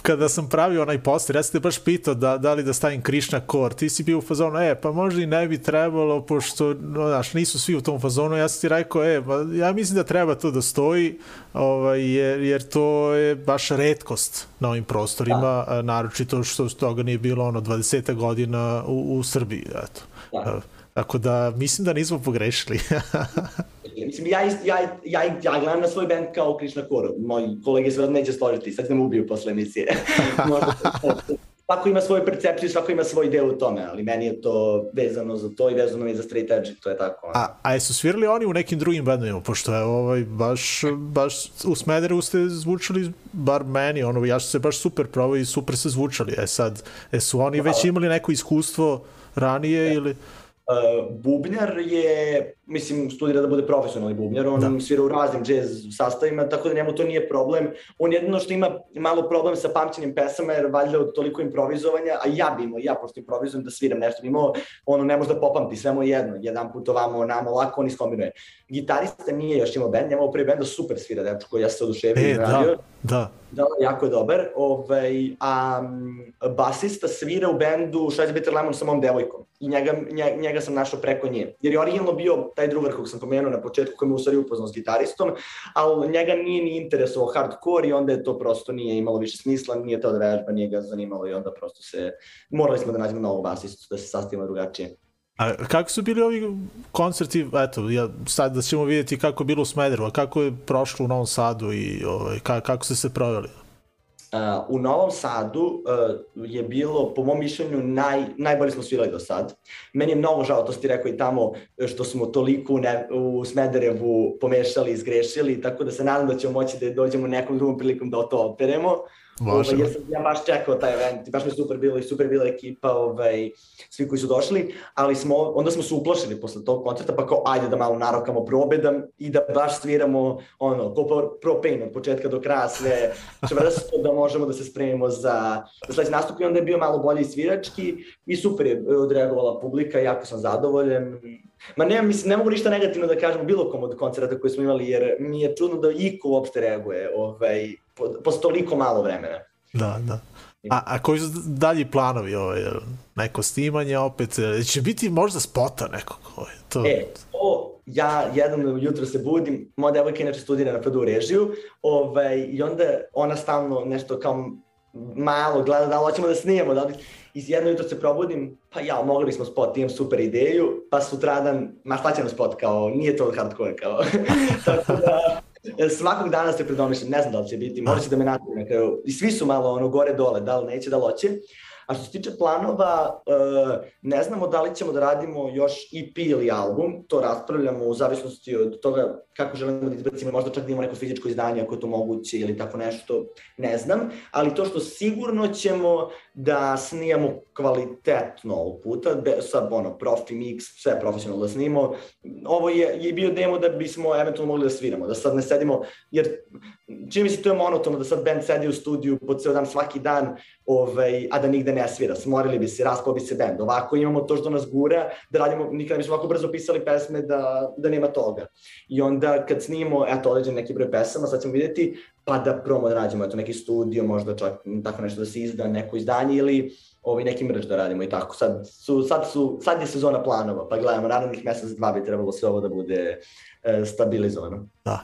kada sam pravio onaj poster, ja sam te baš pitao da, da li da stavim Krišna Kor, ti si bio u fazonu, e, pa možda i ne bi trebalo, pošto, no, znaš, nisu svi u tom fazonu, ja sam ti rekao, e, pa ja mislim da treba to da stoji, ovaj, jer, jer to je baš redkost na ovim prostorima, da. naročito što toga nije bilo ono 20 godina u, u Srbiji, eto. Da. Tako da, mislim da nismo pogrešili. (laughs) Mislim, ja, ja, ja, ja gledam na svoj band kao Krishna Koro. Moji kolege se neće složiti, sad me ubiju posle emisije. (laughs) svako ima svoju percepciju, svako ima svoj deo u tome, ali meni je to vezano za to i vezano mi za straight edge, to je tako. A, a jesu svirali oni u nekim drugim bandovima, pošto je ovaj, baš, baš u Smederu ste zvučali, bar meni, ono, ja sam se baš super probao i super se zvučali. E sad, e su oni već imali neko iskustvo ranije ili... Uh, bubnjar je, mislim, studira da bude profesionalni bubnjar, on da. svira u raznim jazz sastavima, tako da njemu to nije problem. On jedino što ima malo problem sa pamćenjem pesama, jer valjda od toliko improvizovanja, a ja bi imao, ja pošto improvizujem da sviram nešto, bi imao, ono ne može da popamti, sve mu jedno, jedan put ovamo, namo, lako, on iskombinuje. Gitarista nije još imao bend, njemu prvi bend da super svira, dečko, ja se oduševio. E, da, da. Da, jako je dobar. Ovaj, a basista svira u bendu Šajz Bitter Lemon sa mom devojkom. I njega, njega, njega sam našao preko nje. Jer je originalno bio taj drugar kog sam pomenuo na početku, koji me u stvari upoznao s gitaristom, ali njega nije ni interesovao hardcore i onda je to prosto nije imalo više smisla, nije to da vežba, nije ga zanimalo i onda prosto se, morali smo da nađemo novog basistu, da se sastavimo drugačije. A kako su bili ovi koncerti, eto, ja, sad da ćemo vidjeti kako je bilo u Smederu, a kako je prošlo u Novom Sadu i ovaj, kako ste se proveli? Uh, u Novom Sadu uh, je bilo, po mom mišljenju, naj, najbolje smo svirali do sad. Meni je mnogo žao, to ste rekao i tamo, što smo toliko u, ne, u Smederevu pomešali izgrešili, tako da se nadam da ćemo moći da dođemo nekom drugom prilikom da to operemo. Može. Ovaj, jer sam ja baš čekao taj event, baš mi super bilo i super bila ekipa, ovaj, svi koji su došli, ali smo, onda smo se uplašili posle tog koncerta, pa kao ajde da malo narokamo probe da, i da baš sviramo ono, ko propane od početka do kraja sve, čvrsto da možemo da se spremimo za, za sledeći nastup. I onda je bio malo bolji svirački i super je odreagovala publika, jako sam zadovoljen, Ma ne, mislim, ne mogu ništa negativno da kažem bilo kom od koncerta koje smo imali, jer mi je čudno da iko uopšte reaguje ovaj, posle toliko malo vremena. Da, da. A, a koji su dalji planovi? Ovaj, neko snimanje opet? Će biti možda spota nekog? Ovaj, to... E, to ja jednom jutro se budim, moja devojka inače studira na FDU režiju, ovaj, i onda ona stalno nešto kao malo gleda da li hoćemo da snijemo, da li... I jedno jutro se probudim, pa ja, mogli bismo spot, imam super ideju, pa sutradan, ma šta će nam spot, kao, nije to hardcore, kao. (laughs) Tako da, svakog dana se predomišljam, ne znam da li će biti, možda će da me natrije na kraju. I svi su malo ono gore dole, da li neće, da li hoće. A što se tiče planova, e, ne znamo da li ćemo da radimo još EP ili album, to raspravljamo u zavisnosti od toga kako želimo da izbacimo, možda čak da imamo neko fizičko izdanje ako je to moguće ili tako nešto, ne znam, ali to što sigurno ćemo da snijamo kvalitetno ovog puta, sa ono, profi mix, sve profesionalno da snimamo. Ovo je, je bio demo da bismo eventualno mogli da sviramo, da sad ne sedimo, jer čini mi se to je monotono da sad band sedi u studiju po ceo dan svaki dan, ovaj, a da nigde ne svira, smorili bi se, raspao bi se band. Ovako imamo to što nas gura, da radimo, nikada bismo ovako brzo pisali pesme da, da nema toga. I onda kad snimimo, eto, određen neki broj pesama, sad ćemo videti, pa da promo da nađemo eto, neki studio, možda čak tako nešto da se izda, neko izdanje ili ovaj, neki mrč da radimo i tako. Sad, su, sad, su, sad je sezona planova, pa gledamo, narednih mesec dva bi trebalo sve ovo da bude e, stabilizovano. Da.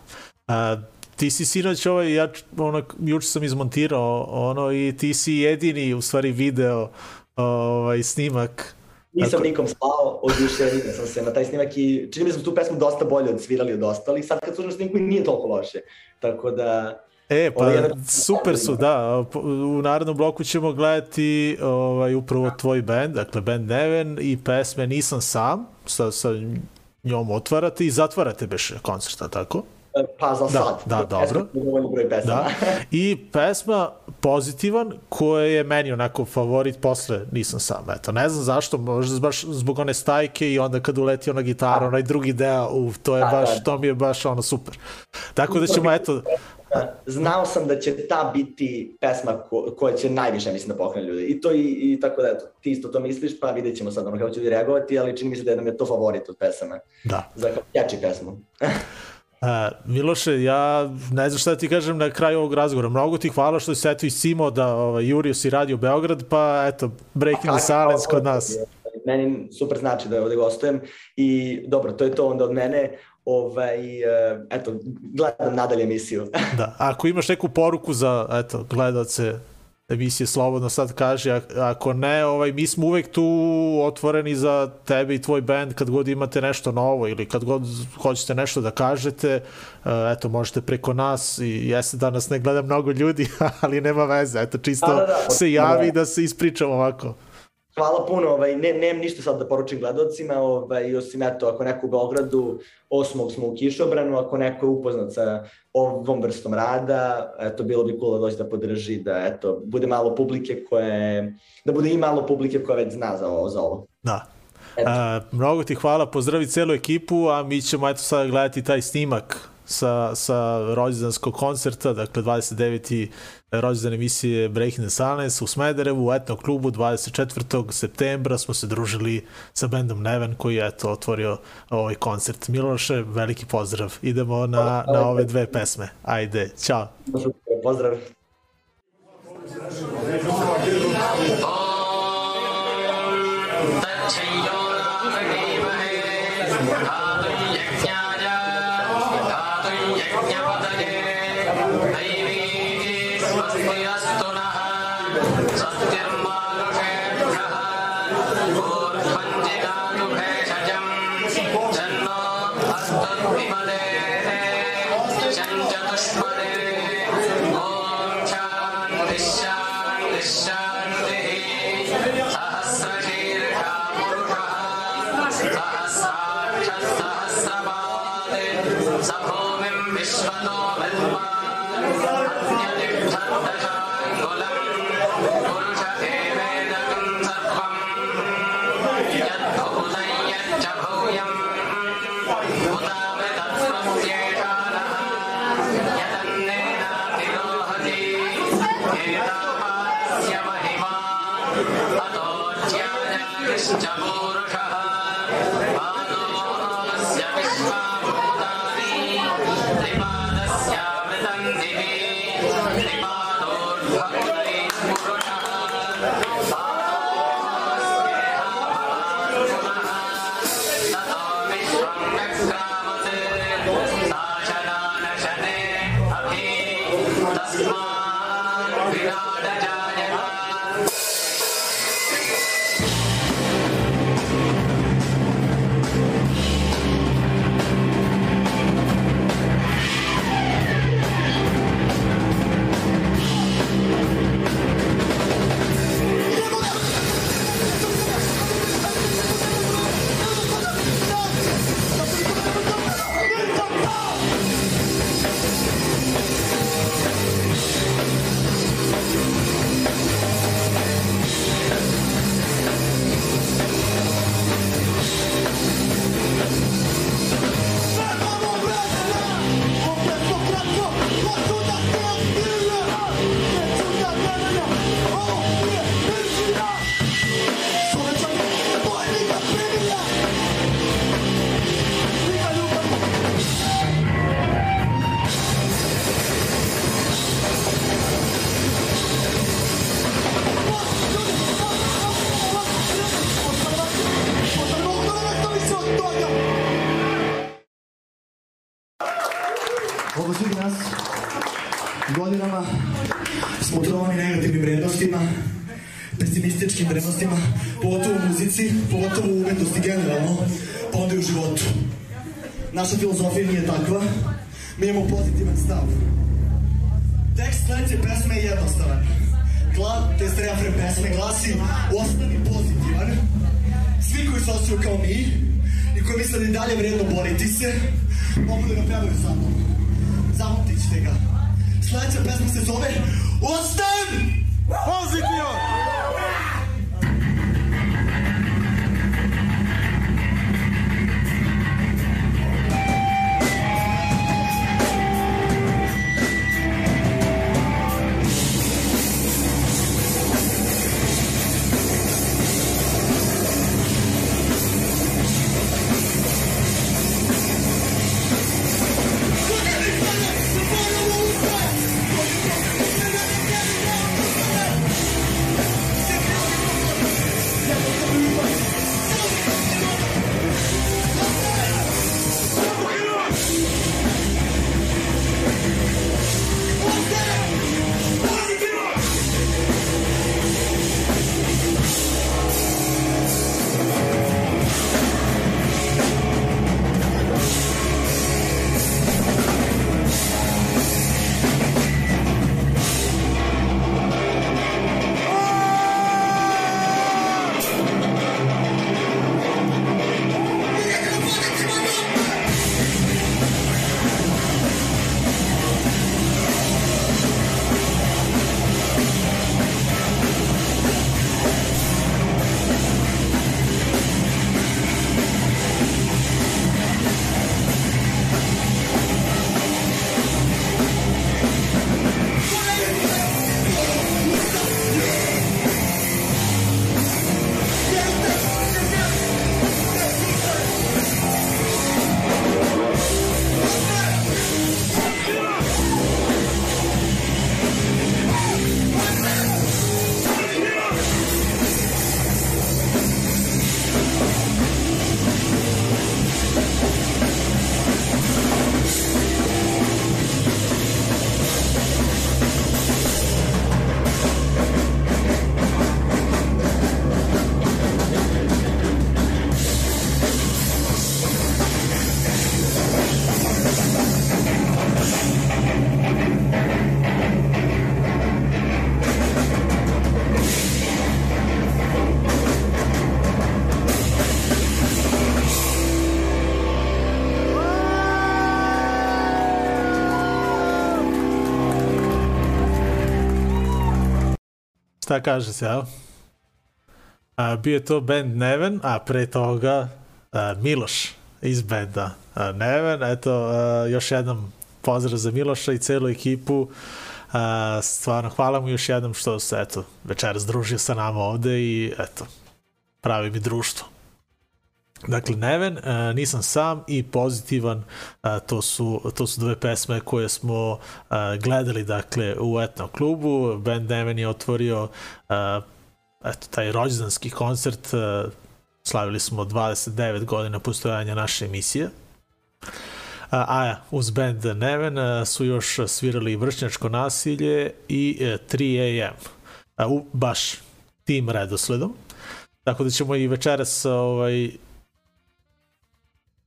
A, ti si sinoć ovaj, ja ono, juče sam izmontirao ono i ti si jedini u stvari video ovaj, snimak Nisam Tako... nikom slao, oduševio sam se na taj snimak i čini mi se da tu pesmu dosta bolje odsvirali od ostalih. Sad kad slušam snimku nije toliko loše. Tako da... E, pa ovaj, jedan... super su, da. U narednom bloku ćemo gledati ovaj, upravo tvoj band, dakle band Neven i pesme Nisam sam, sa, sa njom otvarate i zatvarate beš koncerta, tako? Pa za da, sad. Da, dobro. broj pesama. Da. I pesma pozitivan, koja je meni onako favorit posle Nisam sam. Eto, ne znam zašto, možda baš zbog one stajke i onda kad uleti ona gitara, onaj drugi deo, uf, to je da, baš, da. to mi je baš ono super. Tako da ćemo, eto, znao sam da će ta biti pesma ko, koja će najviše, mislim, da pokrene ljudi. I to i, i tako da, eto, ti isto to misliš, pa vidjet ćemo sad ono kako će ljudi reagovati, ali čini mi se da nam je to favorit od pesama. Da. Za jači pesmu. (laughs) Uh, Miloše, ja ne znam šta da ti kažem na kraju ovog razgovora. Mnogo ti hvala što si eto iscimo da ovaj, Jurio si radio Beograd, pa eto, breaking the silence kod nas. Meni super znači da ovde gostujem i dobro, to je to onda od mene. Ovaj, eh, eto, gledam nadalje emisiju. da, ako imaš neku poruku za eto, gledalce emisije slobodno sad kaže, ako ne, ovaj, mi smo uvek tu otvoreni za tebe i tvoj band kad god imate nešto novo ili kad god hoćete nešto da kažete, uh, eto, možete preko nas i jeste da nas ne gleda mnogo ljudi, (laughs) ali nema veze, eto, čisto da, da, da. se javi da se ispričamo ovako. Hvala puno, ovaj, ne, nemam ništa sad da poručim gledalcima, ovaj, osim eto, ako neko u Beogradu, osmog smo u Kišobranu, ako neko je upoznat sa ovom vrstom rada, eto, bilo bi cool da dođe da podrži, da eto, bude malo publike koje, da bude i malo publike koja već zna za ovo. Za ovo. Da. A, mnogo ti hvala, pozdravi celu ekipu, a mi ćemo eto sada gledati taj snimak sa, sa rođendanskog koncerta, dakle 29. rođendan emisije Breaking the Silence u Smederevu, u etnom klubu 24. septembra smo se družili sa bendom Neven koji je eto otvorio ovaj koncert. Miloše, veliki pozdrav. Idemo na, na ove dve pesme. Ajde, čao. Pozdrav. Naša mogu da ga pevaju sa mnom. Zamotit ćete ga. Sledeća pesma se zove Šta kaže se, a? a bio je to band Neven, a pre toga a, Miloš iz benda a, Neven. Eto, a, još jednom pozdrav za Miloša i celu ekipu. A, stvarno, hvala mu još jednom što se, eto, večeras družio sa nama ovde i, eto, pravi mi društvo. Dakle, Neven, uh, nisam sam i pozitivan, uh, to, su, to su dve pesme koje smo uh, gledali dakle, u etnom klubu. Band Neven je otvorio eto, taj rođendanski koncert, slavili smo 29 godina postojanja naše emisije. A, uz band Neven su još svirali vršnjačko nasilje i uh, 3 AM. Uh, u baš tim redosledom. Tako da ćemo i večeras ovaj,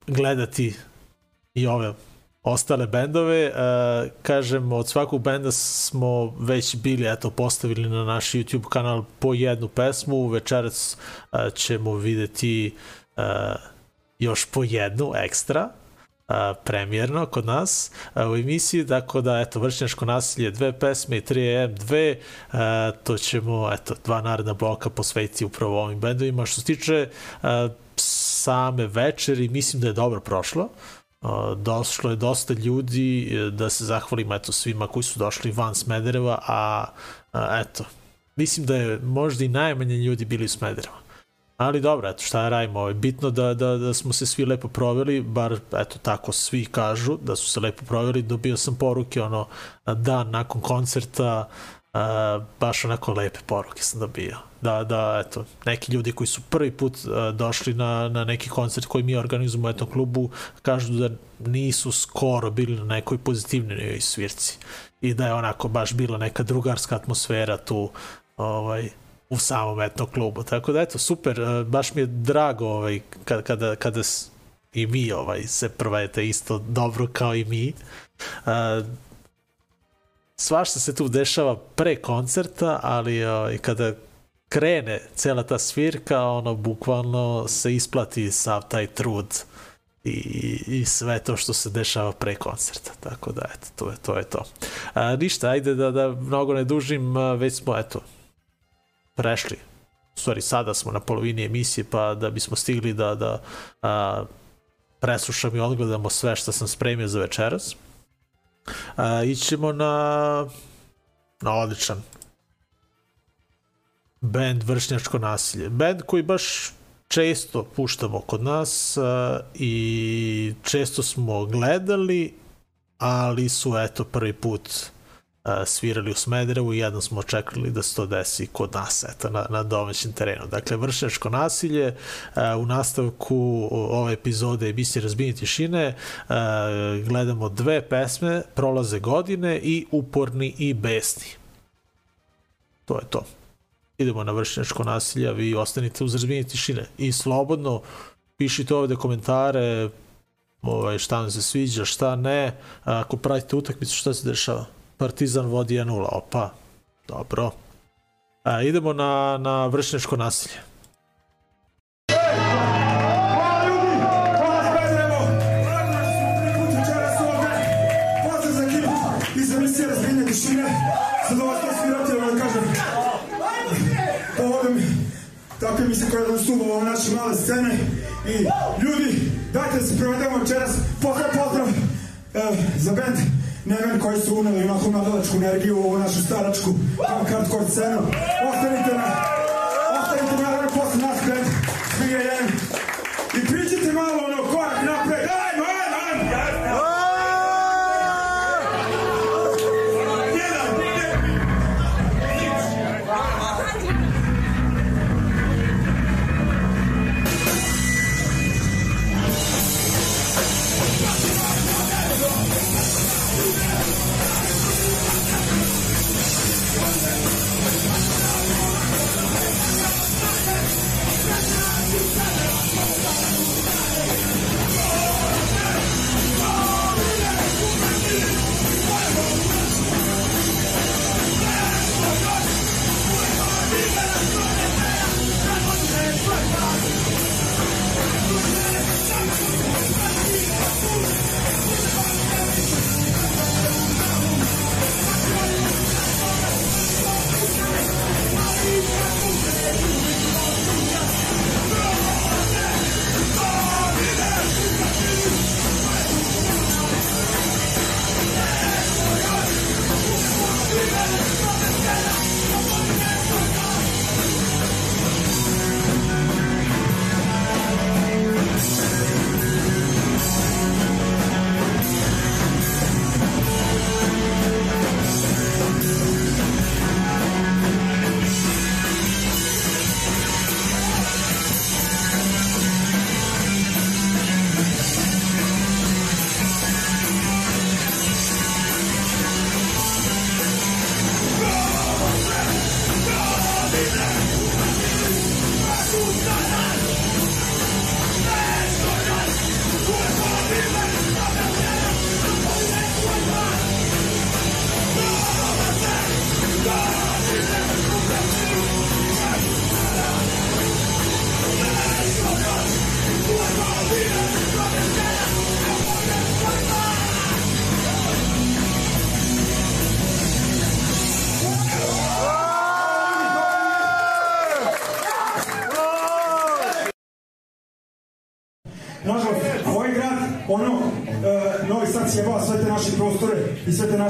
gledati i ove ostale bendove. Uh, kažem, od svakog benda smo već bili eto, postavili na naš YouTube kanal po jednu pesmu. Večerac uh, ćemo videti uh, još po jednu ekstra uh, premijerno kod nas uh, u emisiji, tako da eto vršnjačko nasilje dve pesme i 3M dve, uh, to ćemo eto dva naredna bloka posvetiti upravo ovim bendovima. Što se tiče uh, same večeri, mislim da je dobro prošlo. Došlo je dosta ljudi, e, da se zahvalim eto svima koji su došli van Smedereva, a, eto, mislim da je možda i najmanje ljudi bili u Smedereva. Ali dobro, eto, šta radimo, je bitno da, da, da smo se svi lepo proveli, bar eto tako svi kažu da su se lepo proveli, dobio sam poruke ono dan nakon koncerta, uh, baš onako lepe poruke sam dobio. Da, da, eto, neki ljudi koji su prvi put uh, došli na, na neki koncert koji mi organizujemo u etom klubu, kažu da nisu skoro bili na nekoj pozitivnoj svirci i da je onako baš bila neka drugarska atmosfera tu ovaj, u samom etnom klubu. Tako da, eto, super, uh, baš mi je drago ovaj, kada, kada, kada i mi ovaj, se provajete isto dobro kao i mi. Uh, svašta se tu dešava pre koncerta, ali i kada krene cela ta svirka, ono, bukvalno se isplati sav taj trud i, i sve to što se dešava pre koncerta. Tako da, eto, to je to. Je to. A, ništa, ajde da, da mnogo ne dužim, već smo, eto, prešli. U stvari, sada smo na polovini emisije, pa da bismo stigli da, da a, preslušam i odgledamo sve što sam spremio za večeras. A, ićemo na, na odličan band Vršnjačko nasilje. Band koji baš često puštamo kod nas a, i često smo gledali, ali su eto prvi put svirali u Smederevu i jednom smo očekali da se to desi kod nas, eto, na, na domaćem terenu. Dakle, vršnjačko nasilje, u nastavku ove epizode emisije Razbini tišine gledamo dve pesme, Prolaze godine i Uporni i besni. To je to. Idemo na vršnjačko nasilje, vi ostanite uz Razbini tišine i slobodno pišite ovde komentare, ovaj, šta vam se sviđa, šta ne, ako pratite utakmicu, šta se dešava. Partizan vodi 1-0. Opa, dobro. A, idemo na, na vršnjačko nasilje. Tako mi se koja stupa ove naše male scene i ljudi, dajte da se provedemo večeras, pozdrav, pozdrav e, za band Neven koji su uneli onako mladalačku energiju u ovu našu staračku hardcore scenu. Ostanite na,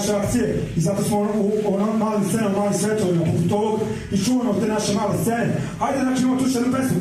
naše akcije i zato smo u, onom malim scenama, malim svetovima, poput ovog i čuvamo te naše male scene. Ajde, znači imamo tu jednu pesmu.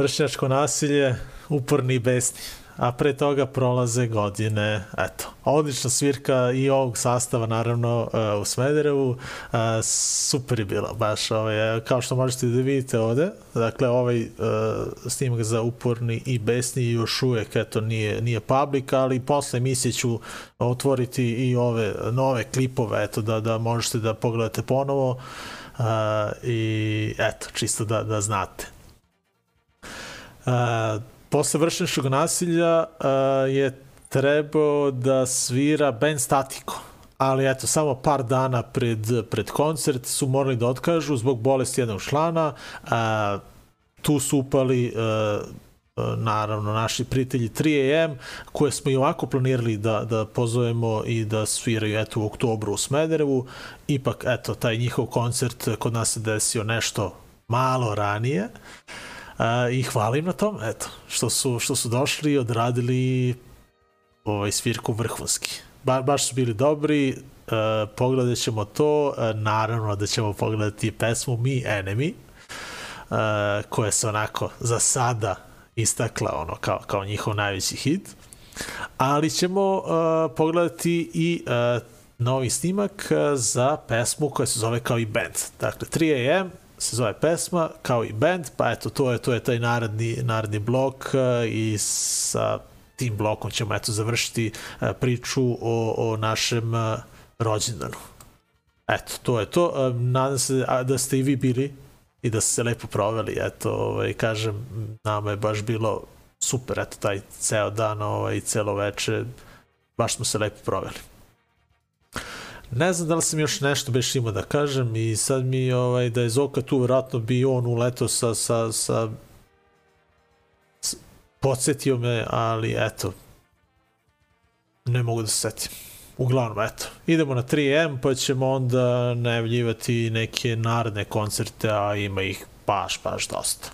Vršnjačko nasilje, uporni i besni. A pre toga prolaze godine, eto, odlična svirka i ovog sastava naravno uh, u Smederevu, uh, super je bilo, baš ovaj, kao što možete da vidite ovde, dakle ovaj uh, snimak za uporni i besni još uvek, eto, nije, nije public, ali posle emisije ću otvoriti i ove nove klipove, eto, da, da možete da pogledate ponovo, uh, i eto, čisto da, da znate. Posle vršničkog nasilja je trebao da svira band Statiko. Ali eto, samo par dana pred, pred koncert su morali da otkažu zbog bolesti jednog člana. Uh, tu su upali uh, naravno naši prijatelji 3AM koje smo i ovako planirali da, da pozovemo i da sviraju eto u oktobru u Smederevu ipak eto taj njihov koncert kod nas se desio nešto malo ranije uh, i hvalim na tom eto što su, što su došli i odradili ovaj svirku vrhunski ba, baš su bili dobri uh, pogledat ćemo to uh, naravno da ćemo pogledati pesmu Me Enemy uh, koja se onako za sada istakla ono kao, kao njihov najveći hit. Ali ćemo uh, pogledati i uh, novi snimak za pesmu koja se zove kao i band. Dakle, 3AM se zove pesma kao i band, pa eto, to je, to je taj narodni, narodni blok uh, i sa tim blokom ćemo eto završiti uh, priču o, o našem uh, rođendanu. Eto, to je to. Nadam se da ste i vi bili i da ste se lepo proveli, eto, ovaj, kažem, nama je baš bilo super, eto, taj ceo dan, ovaj, celo veče, baš smo se lepo proveli. Ne znam da li sam još nešto beš imao da kažem i sad mi ovaj, da je Zoka tu, vratno bi on uleto sa, sa, sa, podsjetio me, ali eto, ne mogu da se setim. Uglavnom, eto, idemo na 3M, pa ćemo onda najavljivati neke naredne koncerte, a ima ih baš, baš dosta.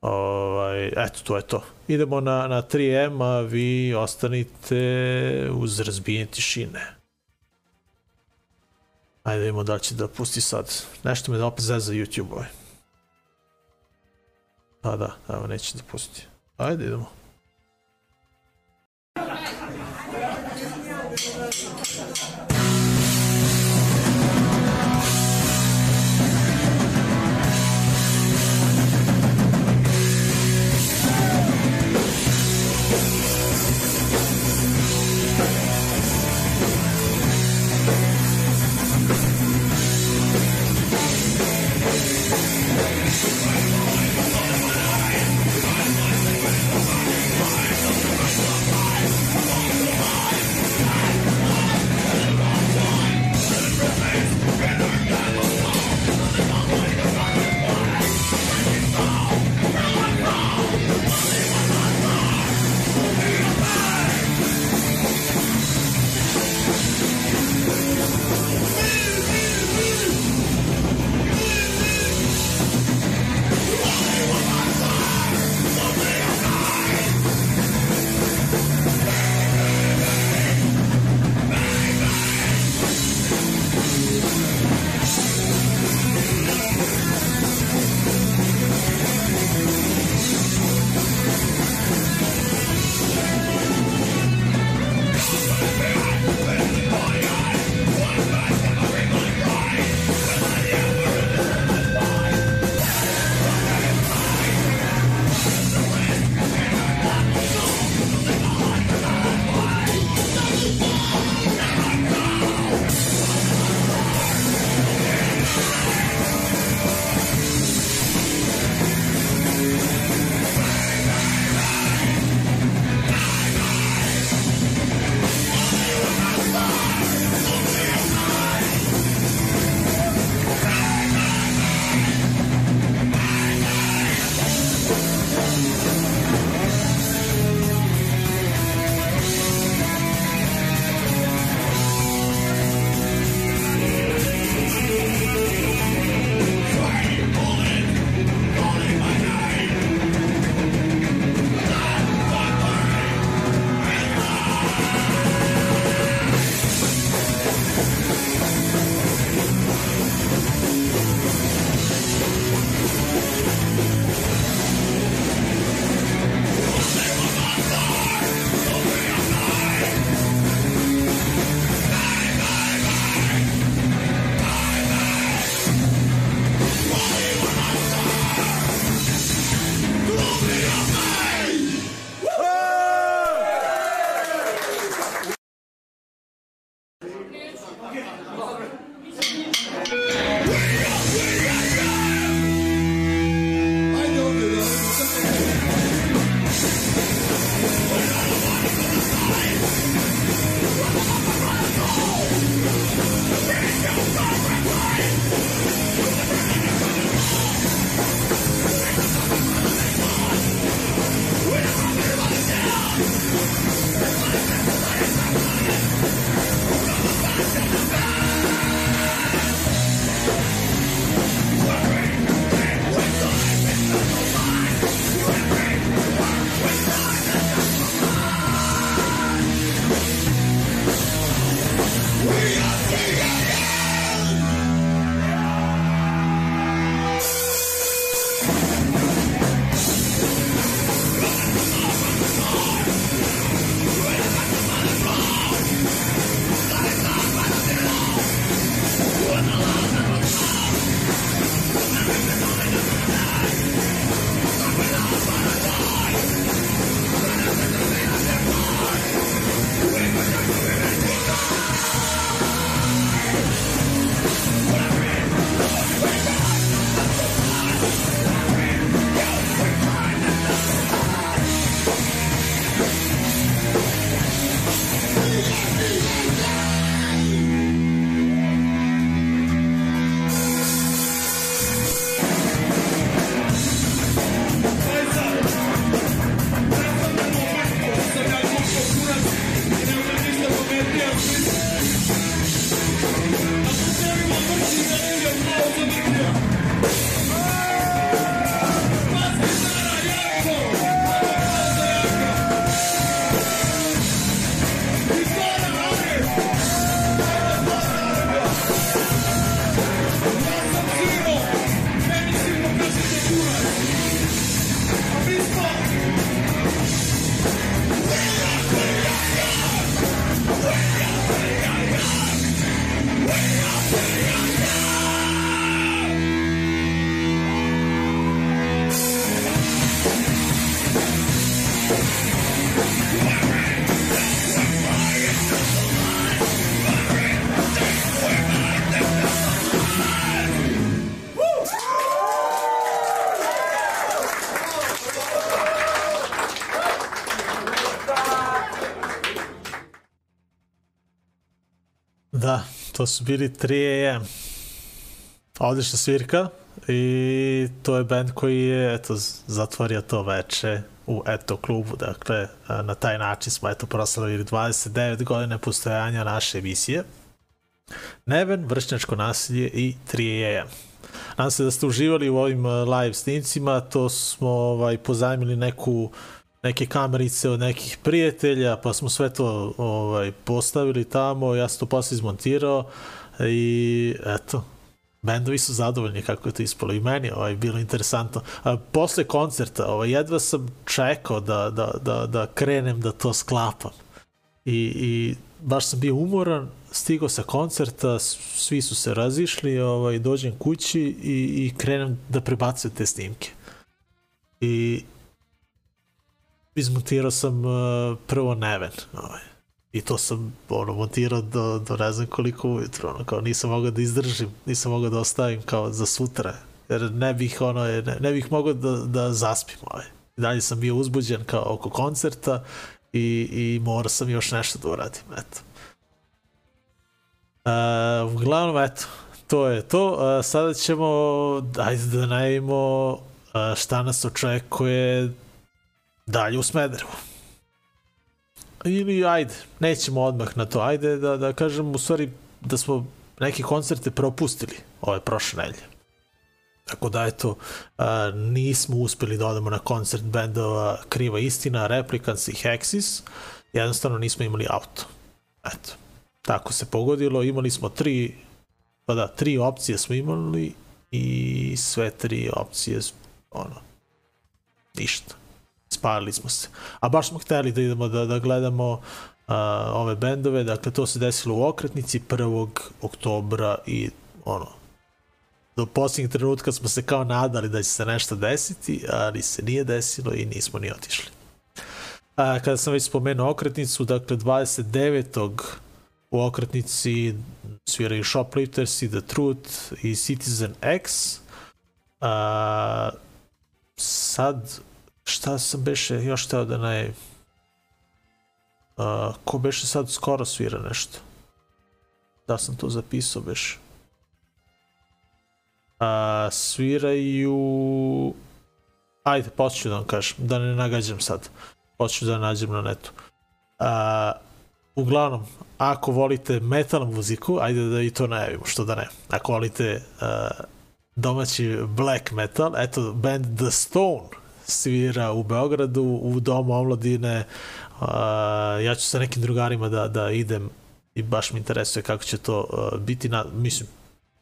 Ovaj, eto, to je to. Idemo na, na 3M, a vi ostanite uz razbijenje tišine. Ajde da vidimo da će da pusti sad. Nešto me da opet zeza YouTube ovaj. Pa da, evo neće da pusti. Ajde idemo. To su bili 3 AM. Odlična svirka i to je band koji je eto, zatvorio to veče u eto klubu, dakle na taj način smo eto proslavili 29 godine postojanja naše emisije. Neven, vršnjačko nasilje i 3 AM. Nadam se da ste uživali u ovim live snimcima, to smo ovaj, pozajmili neku neke kamerice od nekih prijatelja, pa smo sve to ovaj, postavili tamo, ja sam to posle izmontirao i eto, bendovi su zadovoljni kako je to ispalo i meni ovaj, bilo interesantno. A, posle koncerta ovaj, jedva sam čekao da, da, da, da krenem da to sklapam. I, I baš sam bio umoran, stigao sa koncerta, svi su se razišli, ovaj, dođem kući i, i krenem da prebacujem te snimke. I izmontirao sam uh, prvo Neven. Ovaj. I to sam ono, montirao do, do ne znam koliko ujutro. Ono, kao nisam mogao da izdržim, nisam mogao da ostavim kao za sutra. Jer ne bih, ono, ne, ne bih mogao da, da zaspim. Ovaj. Dalje sam bio uzbuđen kao oko koncerta i, i morao sam još nešto da uradim. Eto. Uh, uglavnom, eto, to je to. Uh, sada ćemo, ajde da najavimo uh, šta nas očekuje dalje u Smederevu. Ili ajde, nećemo odmah na to, ajde da, da kažem u stvari da smo neke koncerte propustili ove prošle nedelje. Tako da eto, a, nismo uspeli da odemo na koncert bendova Kriva istina, Replicants i Hexis, jednostavno nismo imali auto. Eto, tako se pogodilo, imali smo tri, pa da, tri opcije smo imali i sve tri opcije, ono, ništa spalili smo se. A baš smo hteli da idemo da, da gledamo uh, ove bendove, dakle to se desilo u okretnici 1. oktobra i ono, do posljednjeg trenutka smo se kao nadali da će se nešto desiti, ali se nije desilo i nismo ni otišli. A, kada sam već spomenuo okretnicu, dakle 29. u okretnici sviraju Shoplifters i The Truth i Citizen X. A, sad šta sam beše još teo da naj... Uh, ko beše sad skoro svira nešto? Da sam to zapisao beše. Uh, sviraju... Ajde, počću da vam kažem, da ne nagađam sad. Počću da nađem na netu. Uh, uglavnom, ako volite metal muziku, ajde da i to najavimo, što da ne. Ako volite uh, domaći black metal, eto, band The Stone svira u Beogradu, u Domu omladine. Ja ću sa nekim drugarima da, da idem i baš mi interesuje kako će to biti. Na, mislim,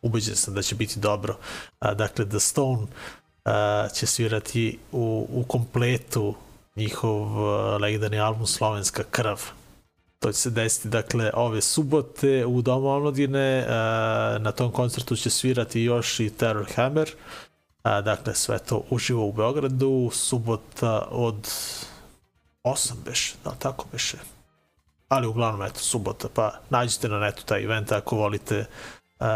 ubeđen sam da će biti dobro. Dakle, The Stone će svirati u, u kompletu njihov legendarni album Slovenska krv. To će se desiti, dakle, ove subote u Domu omladine. Na tom koncertu će svirati još i Terror Hammer. Uh, A, dakle, sve to uživo u Beogradu, subota od 8 beše, da tako beše. Ali uglavnom, eto, subota, pa nađite na netu taj event ako volite. Uh,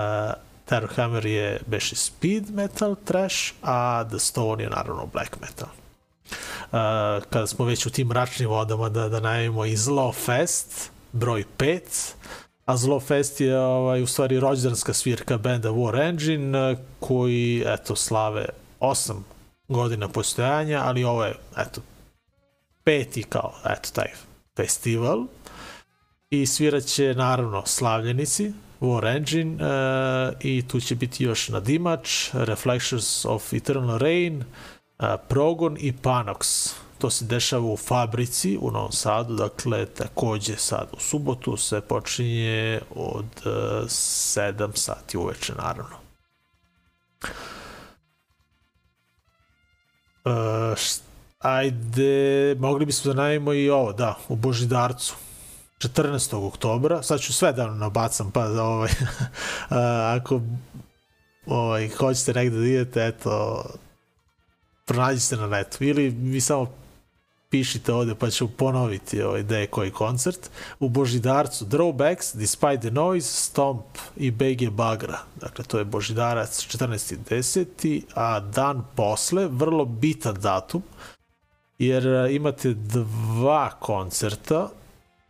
Terror Hammer je beše speed metal trash, a The Stone je naravno black metal. Uh, kada smo već u tim mračnim vodama da, da najavimo i Zlo Fest, broj 5, a Zlofest je ovaj, u stvari rođendanska svirka benda War Engine koji eto slave 8 godina postojanja, ali ovo je eto peti kao eto taj festival. I sviraće naravno slavljenici War Engine uh, i tu će biti još Nadimač, Reflections of Eternal Rain, uh, Progon i Panox To se dešava u fabrici u Novom Sadu, dakle takođe sad u subotu se počinje od uh, e, 7 sati uveče naravno. Uh, ajde, mogli bismo da najavimo i ovo, da, u Božidarcu. 14. oktobra, sad ću sve da nabacam, pa da ovaj, uh, (laughs) ako ovaj, hoćete negde da idete, eto, pronađite na netu. Ili vi samo pišite ovde pa ću ponoviti ovaj, gde je koji koncert. U Božidarcu Drawbacks, Despite the Noise, Stomp i BG Bagra. Dakle, to je Božidarac 14.10. A dan posle, vrlo bitan datum, jer imate dva koncerta.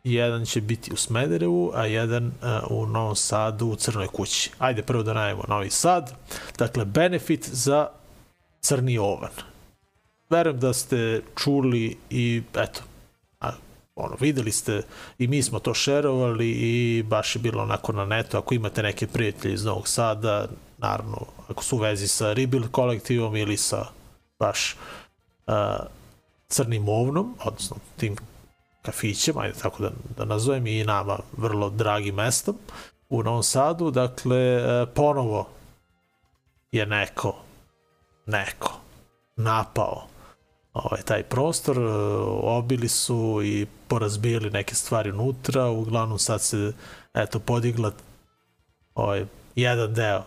jedan će biti u Smederevu, a jedan uh, u Novom Sadu u Crnoj kući. Ajde prvo da najemo Novi Sad. Dakle, benefit za Crni Ovan. Verujem da ste čuli i eto, a, ono, videli ste i mi smo to šerovali i baš je bilo onako na netu. Ako imate neke prijatelje iz Novog Sada, naravno, ako su u vezi sa Rebuild kolektivom ili sa baš uh, crnim ovnom, odnosno tim kafićem, ajde tako da, da nazovem, i nama vrlo dragi mestom u Novom Sadu. Dakle, e, ponovo je neko, neko napao ovaj, taj prostor, e, obili su i porazbijali neke stvari unutra, uglavnom sad se eto podigla ovaj, jedan deo,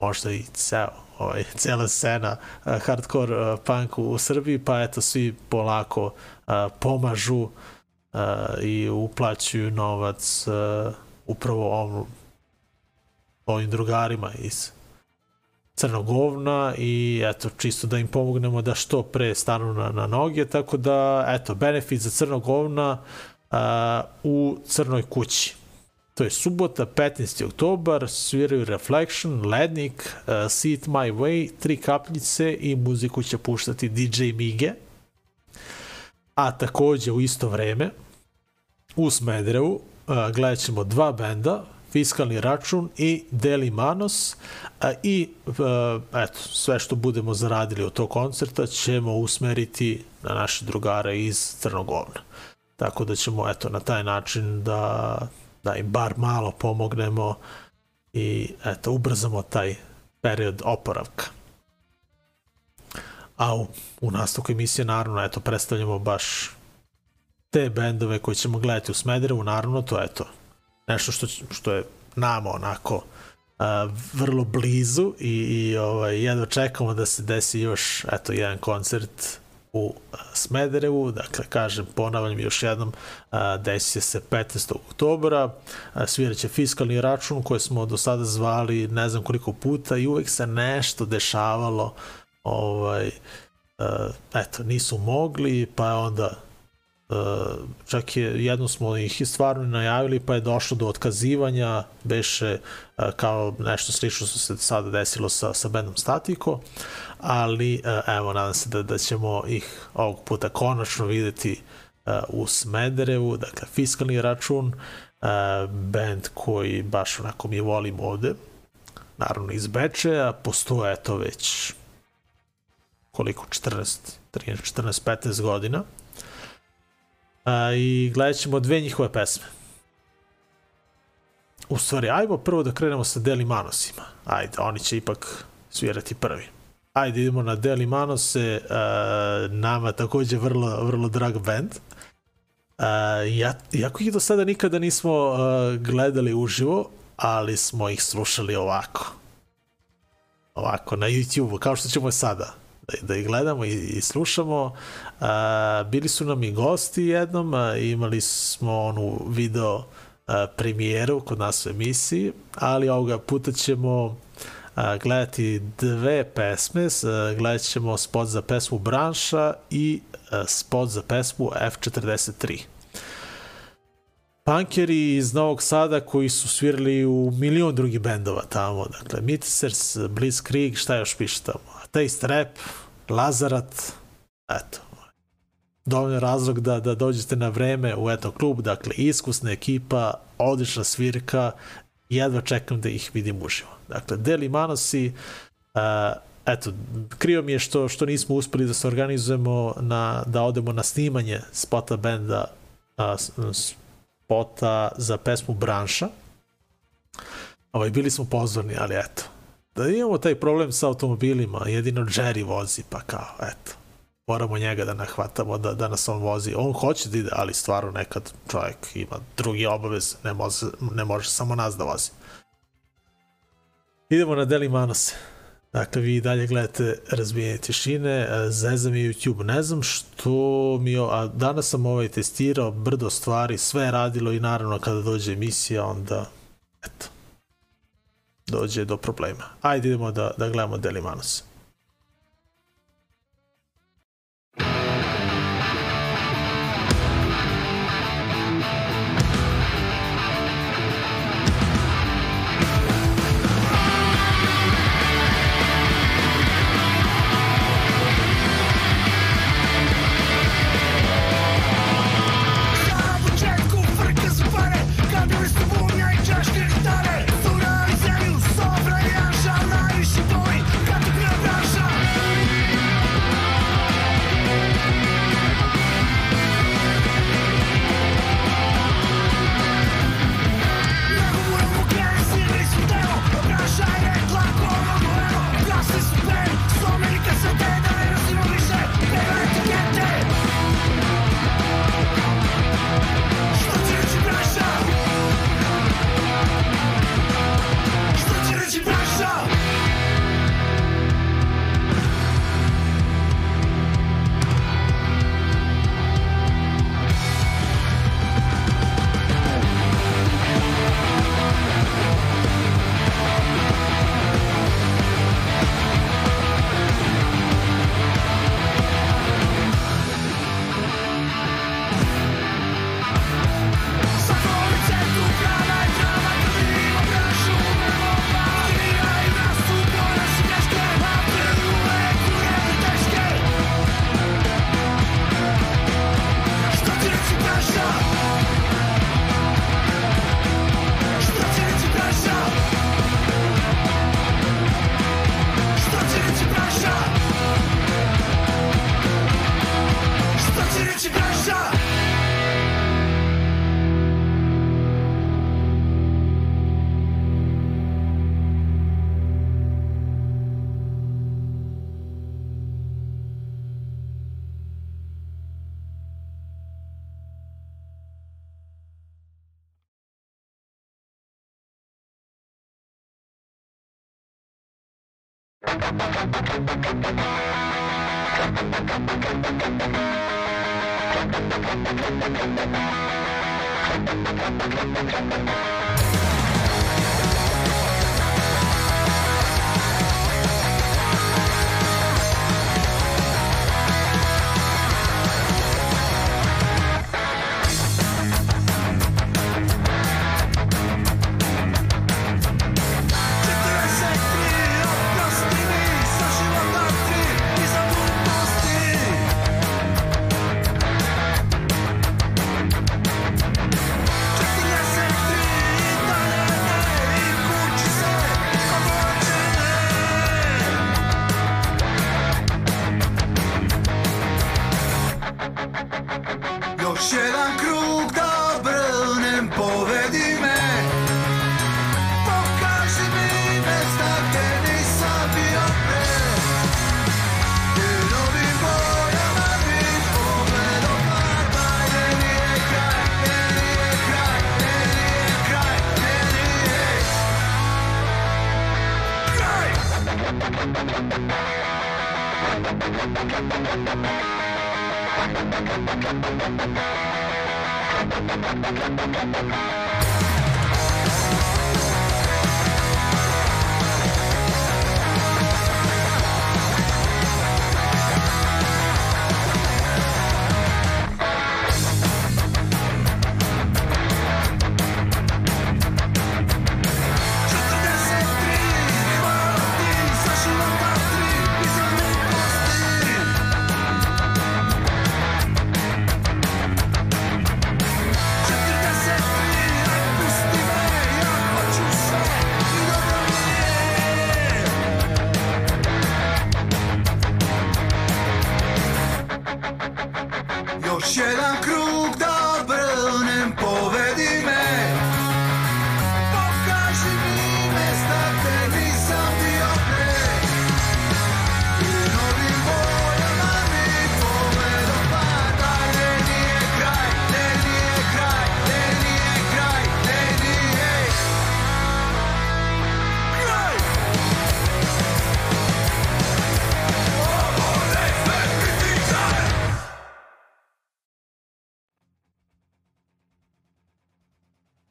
možda i ceo, ovaj, (laughs) cela scena uh, hardcore uh, punk u Srbiji, pa eto svi polako uh, pomažu uh, i uplaćuju novac uh, upravo ovom, ovim drugarima iz crnog govna i eto, čisto da im pomognemo da što pre stanu na, na noge, tako da, eto, benefit za crnog govna uh, u crnoj kući. To je subota, 15. oktobar, sviraju Reflection, Lednik, See It My Way, Tri kapljice i muziku će puštati DJ Mige. A takođe u isto vreme, u Smederevu, uh, gledat ćemo dva benda, fiskalni račun i Deli Manos a, i uh, eto, sve što budemo zaradili od tog koncerta ćemo usmeriti na naše drugare iz Crnogovna. Tako da ćemo eto na taj način da, da im bar malo pomognemo i eto ubrzamo taj period oporavka. A u, u nastavku emisije naravno eto predstavljamo baš te bendove koje ćemo gledati u Smederevu, naravno to je to nešto što, što je nama onako a, vrlo blizu i, i ovaj, jedno čekamo da se desi još eto, jedan koncert u Smederevu, dakle kažem, ponavljam još jednom, desi se 15. oktobra, sviraće fiskalni račun koji smo do sada zvali ne znam koliko puta i uvek se nešto dešavalo, ovaj, eto, nisu mogli, pa onda čak je jedno smo ih stvarno najavili pa je došlo do otkazivanja beše kao nešto slično što se sada desilo sa, sa bandom Statiko ali evo nadam se da, da ćemo ih ovog puta konačno videti u Smederevu dakle fiskalni račun band koji baš onako mi volim ovde naravno iz Bečeja postoje to već koliko 14 13 14 15 godina a, i gledat ćemo dve njihove pesme. U stvari, ajmo prvo da krenemo sa Deli Manosima. Ajde, oni će ipak svirati prvi. Ajde, idemo na Deli Manose, a, nama takođe vrlo, vrlo drag band. Uh, ja, iako ih do sada nikada nismo uh, gledali uživo, ali smo ih slušali ovako. Ovako, na YouTube-u, kao što ćemo sada da, ih gledamo i, i slušamo. A, bili su nam i gosti jednom, a, imali smo onu video a, premijeru kod nas u emisiji, ali ovoga puta ćemo a, gledati dve pesme, a, gledat ćemo spot za pesmu Branša i a, spot za pesmu F43 punkeri iz Novog Sada koji su svirali u milion drugih bendova tamo, dakle Mitisers, Blitzkrieg, šta još piše tamo, Taste Rap, Lazarat, eto, dovoljno razlog da, da dođete na vreme u eto klub, dakle iskusna ekipa, odlična svirka, jedva čekam da ih vidim uživo. Dakle, Deli Manosi, uh, eto, krio mi je što, što nismo uspeli da se organizujemo na, da odemo na snimanje spota benda uh, spota za pesmu Branša. Ovaj, bili smo pozorni, ali eto, da imamo taj problem sa automobilima, jedino Jerry vozi, pa kao, eto, moramo njega da nahvatamo, da, da nas on vozi. On hoće da ide, ali stvarno nekad čovjek ima drugi obavez, ne može, ne može samo nas da vozi. Idemo na Deli Manose. Dakle, vi dalje gledate razbijenje tišine, zezam i YouTube, ne znam što mi, a danas sam ovaj testirao brdo stvari, sve je radilo i naravno kada dođe emisija, onda, eto, dođe do problema. Ajde idemo da, da gledamo Delimanos.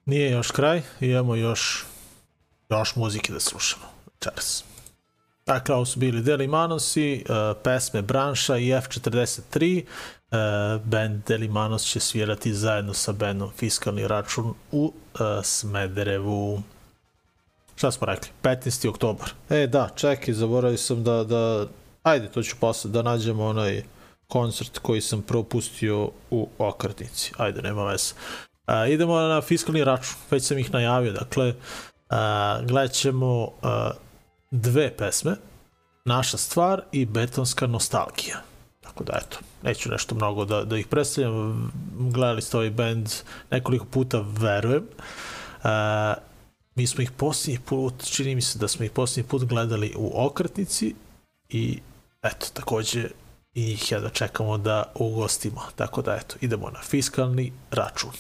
Nije još kraj, imamo još još muzike da slušamo večeras. Dakle, ovo su bili Deli Manosi, uh, pesme Branša i F43. Uh, band Deli Manos će svirati zajedno sa bandom Fiskalni račun u uh, Smederevu. Šta smo rekli? 15. oktobar. E, da, čekaj, zaboravio sam da, da... Ajde, to ću posle, da nađemo onaj koncert koji sam propustio u Okratnici. Ajde, nema veze. A, idemo na fiskalni račun, već sam ih najavio, dakle, a, gledat ćemo a, dve pesme, Naša stvar i Betonska nostalgija. Tako da, eto, neću nešto mnogo da, da ih predstavljam, gledali ste ovaj band nekoliko puta, verujem. A, mi smo ih posljednji put, čini mi se da smo ih posljednji put gledali u Okretnici i eto, takođe i ja da čekamo da ugostimo. Tako da, eto, idemo na fiskalni račun.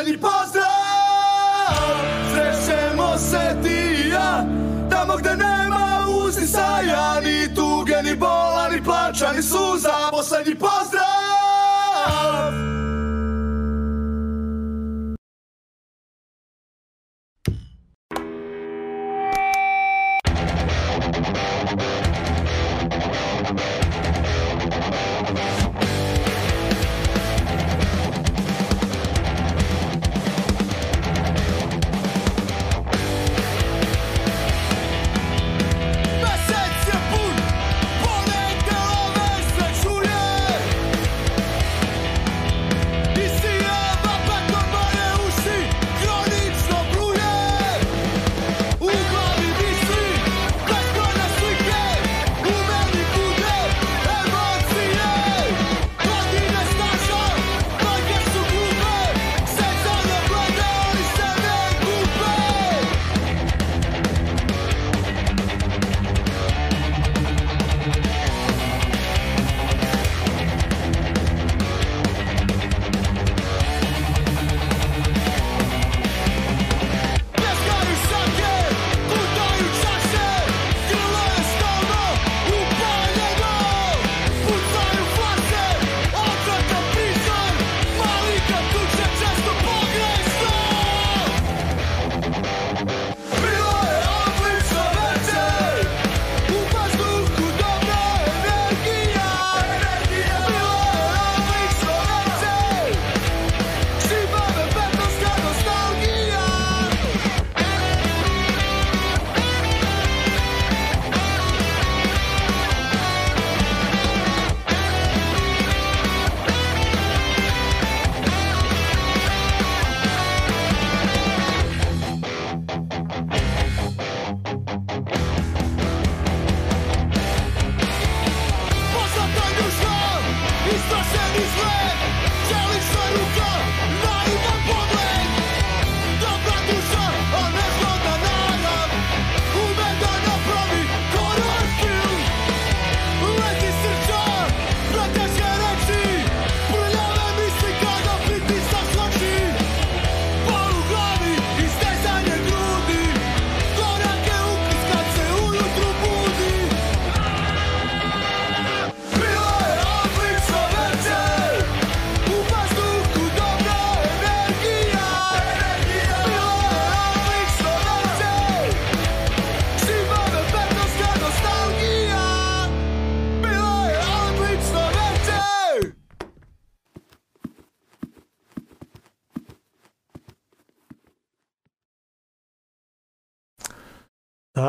Poslednji pozdrav! Srećemo se ti i ja Tamo gde nema uzdisaja Ni tuge, ni bola, ni plača, ni suza. Poslednji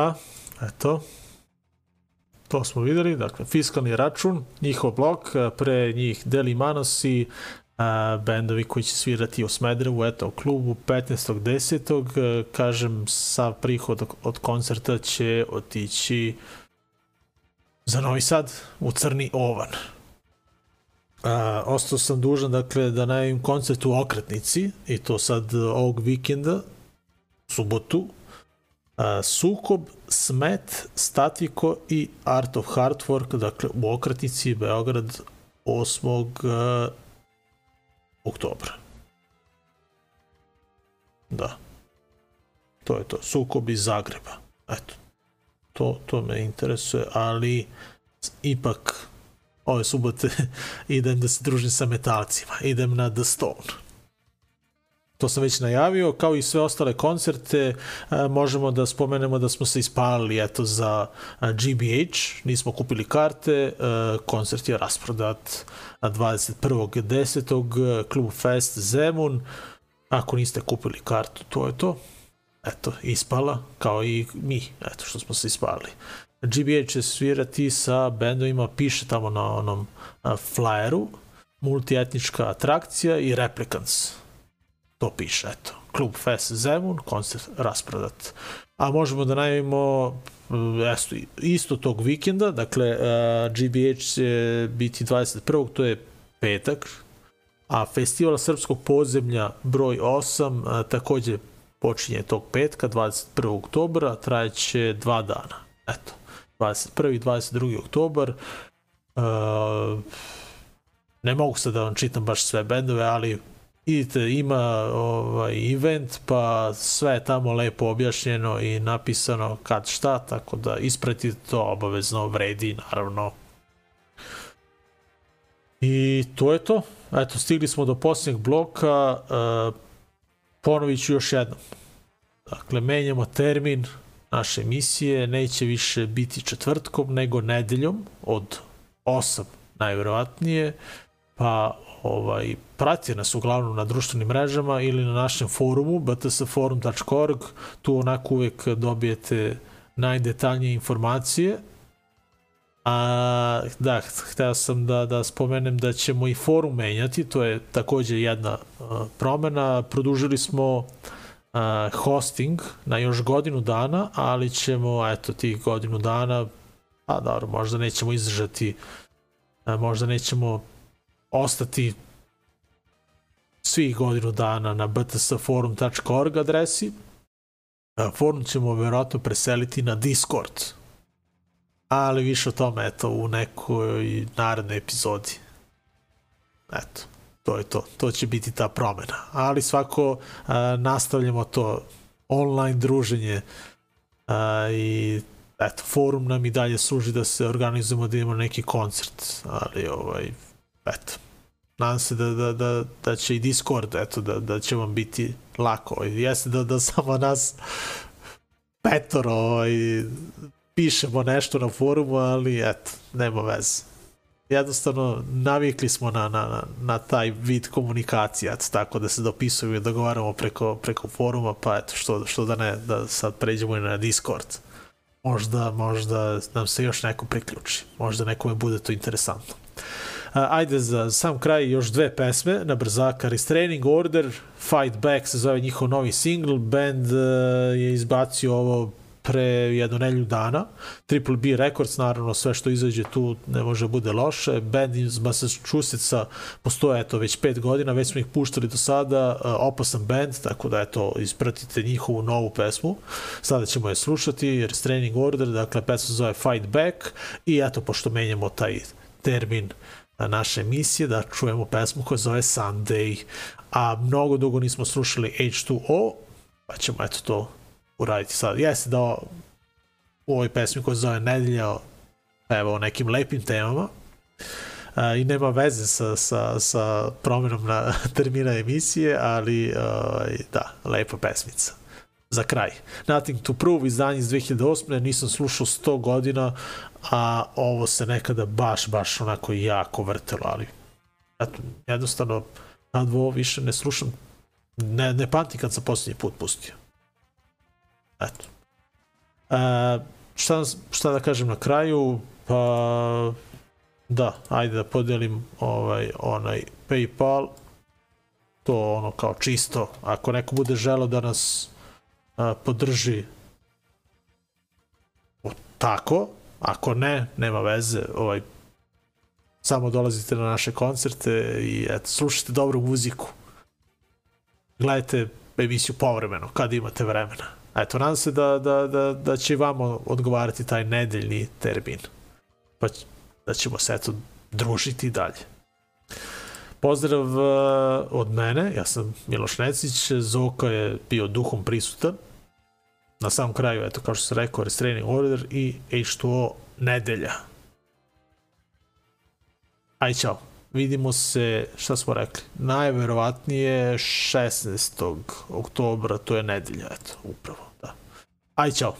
Da, eto. To smo videli, dakle, fiskalni račun, njihov blok, a, pre njih Deli Manosi, a, bendovi koji će svirati u Smederevu, eto, u klubu 15.10. a, Kažem, sav prihod od- koncerta će otići za Novi Sad, u Crni Ovan. A, ostao sam dužan, dakle, da najavim koncert u Okretnici, i to sad ovog vikenda, subotu, Sukob, Smet, Statiko i Art of Hard Work, dakle u okretnici Beograd 8. a, oktobra. Da. To je to. Sukob iz Zagreba. Eto. To, to me interesuje, ali ipak ove subote (laughs) idem da se družim sa metalcima. Idem na The Stone. To sam već najavio, kao i sve ostale koncerte, a, možemo da spomenemo da smo se ispalili eto za a, GBH, nismo kupili karte, a, koncert je rasprodat a, 21.10. Klub Fest Zemun, ako niste kupili kartu, to je to. Eto, ispala, kao i mi, eto što smo se ispalili. GBH će svirati sa bendovima, piše tamo na onom flyeru, multietnička atrakcija i Replicants. To piše, eto. Klub Fest Zemun, koncert rasprodat. A možemo da najavimo isto, isto tog vikenda, dakle uh, GBH će biti 21. to je petak, a festival srpskog podzemlja broj 8 uh, takođe počinje tog petka, 21. oktobra, trajeće dva dana. Eto, 21. i 22. oktobar. Uh, ne mogu sad da vam čitam baš sve bendove, ali idite, ima ovaj event, pa sve je tamo lepo objašnjeno i napisano kad šta, tako da ispratite to obavezno vredi, naravno. I to je to. Eto, stigli smo do posljednjeg bloka. Uh, ponovit ću još jednom. Dakle, menjamo termin naše emisije, neće više biti četvrtkom, nego nedeljom od 8 najverovatnije, pa ovaj, pratite nas uglavnom na društvenim mrežama ili na našem forumu btsforum.org, tu onako uvek dobijete najdetaljnije informacije. A, da, hteo sam da, da spomenem da ćemo i forum menjati, to je takođe jedna uh, promena. Produžili smo uh, hosting na još godinu dana, ali ćemo, eto, tih godinu dana, pa dobro, možda nećemo izdržati, možda nećemo ostati svih godinu dana na btsforum.org adresi. Forum ćemo verovatno preseliti na Discord. Ali više o tome, eto, u nekoj narednoj epizodi. Eto, to je to. To će biti ta promena. Ali svako a, nastavljamo to online druženje a, i eto, forum nam i dalje služi da se organizujemo da imamo neki koncert, ali ovaj, eto, nadam se da, da, da, da će i Discord, eto, da, da će vam biti lako. Jeste da, da samo nas petoro ovaj, pišemo nešto na forumu, ali eto, nema veze. Jednostavno, navikli smo na, na, na, taj vid komunikacije, eto, tako da se dopisujemo i dogovaramo preko, preko foruma, pa eto, što, što da ne, da sad pređemo i na Discord. Možda, možda nam se još neko priključi. Možda nekome bude to interesantno. Ajde za sam kraj još dve pesme na brzaka. Restraining Order, Fight Back se zove njihov novi single. Band je izbacio ovo pre jednu nelju dana. Triple B Records, naravno sve što izađe tu ne može bude loše. Band iz Massachusettsa postoje eto već pet godina, već smo ih puštali do sada, opasan band, tako da eto ispratite njihovu novu pesmu. Sada ćemo je slušati, Restraining Order, dakle pesma zove Fight Back i eto pošto menjamo taj termin naše emisije, da čujemo pesmu koja zove Sunday, a mnogo dugo nismo slušali H2O, pa ćemo eto to uraditi sad. Jeste da u ovoj pesmi koja zove Nedelja evo o nekim lepim temama a, i nema veze sa, sa, sa promjenom na (laughs) termina emisije, ali a, da, lepa pesmica za kraj. Nothing to Prove, izdanje iz 2008. Nisam slušao 100 godina, a ovo se nekada baš, baš onako jako vrtelo, ali eto, jednostavno na dvo više ne slušam, ne, ne pamtim kad sam posljednji put pustio. Eto. E, šta, šta da kažem na kraju? Pa da, ajde da podelim ovaj, onaj Paypal, to ono kao čisto, ako neko bude želeo da nas a, podrži o, tako, ako ne, nema veze, ovaj, samo dolazite na naše koncerte i eto, slušajte dobru muziku. Gledajte emisiju povremeno, kad imate vremena. Eto, nadam se da, da, da, da će vama odgovarati taj nedeljni termin. Pa da ćemo se eto družiti dalje. Pozdrav uh, od mene, ja sam Miloš Necić, Zoka je bio duhom prisutan. Na samom kraju, eto, kao što sam rekao, Restraining Order i H2O nedelja. Aj, čao. vidimo se, šta smo rekli, najverovatnije 16. oktobra, to je nedelja, eto, upravo, da. Aj, čao.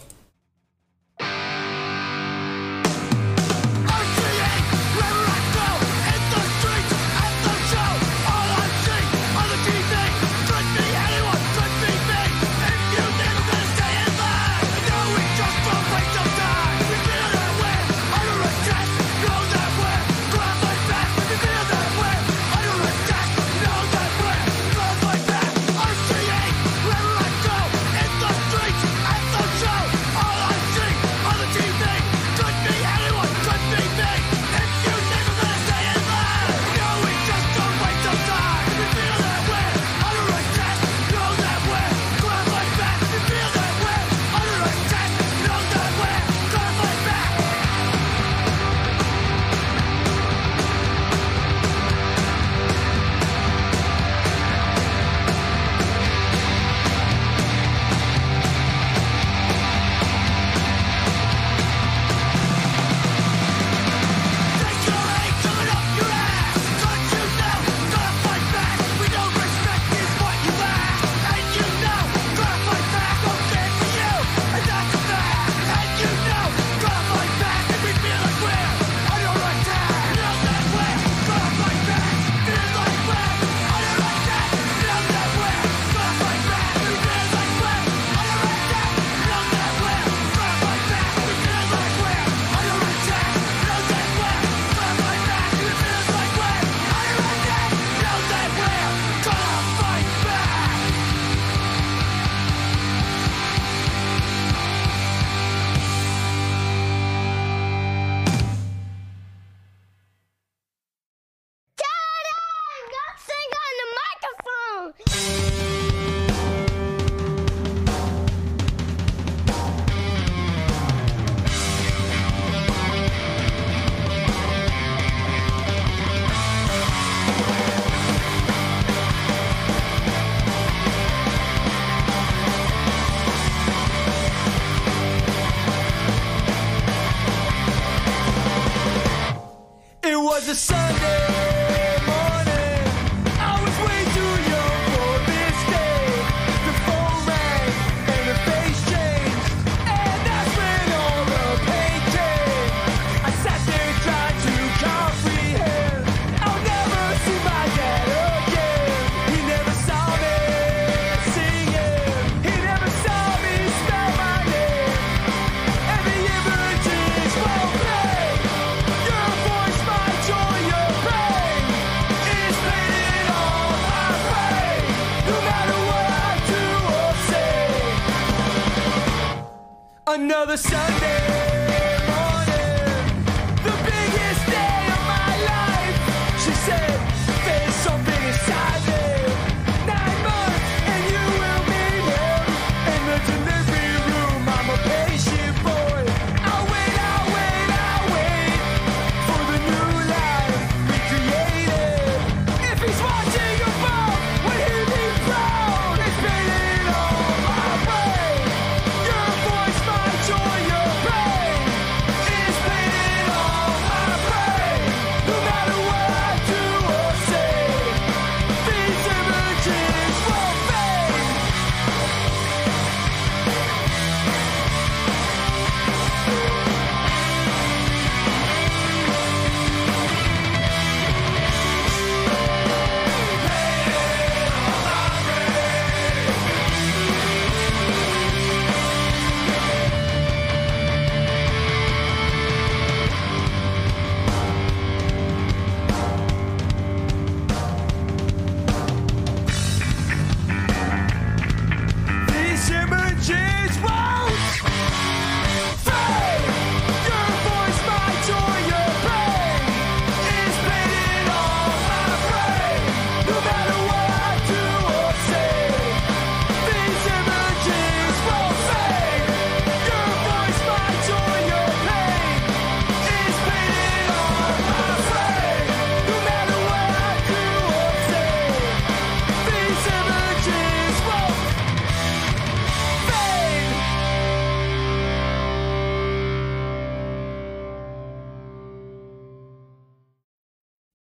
Sunday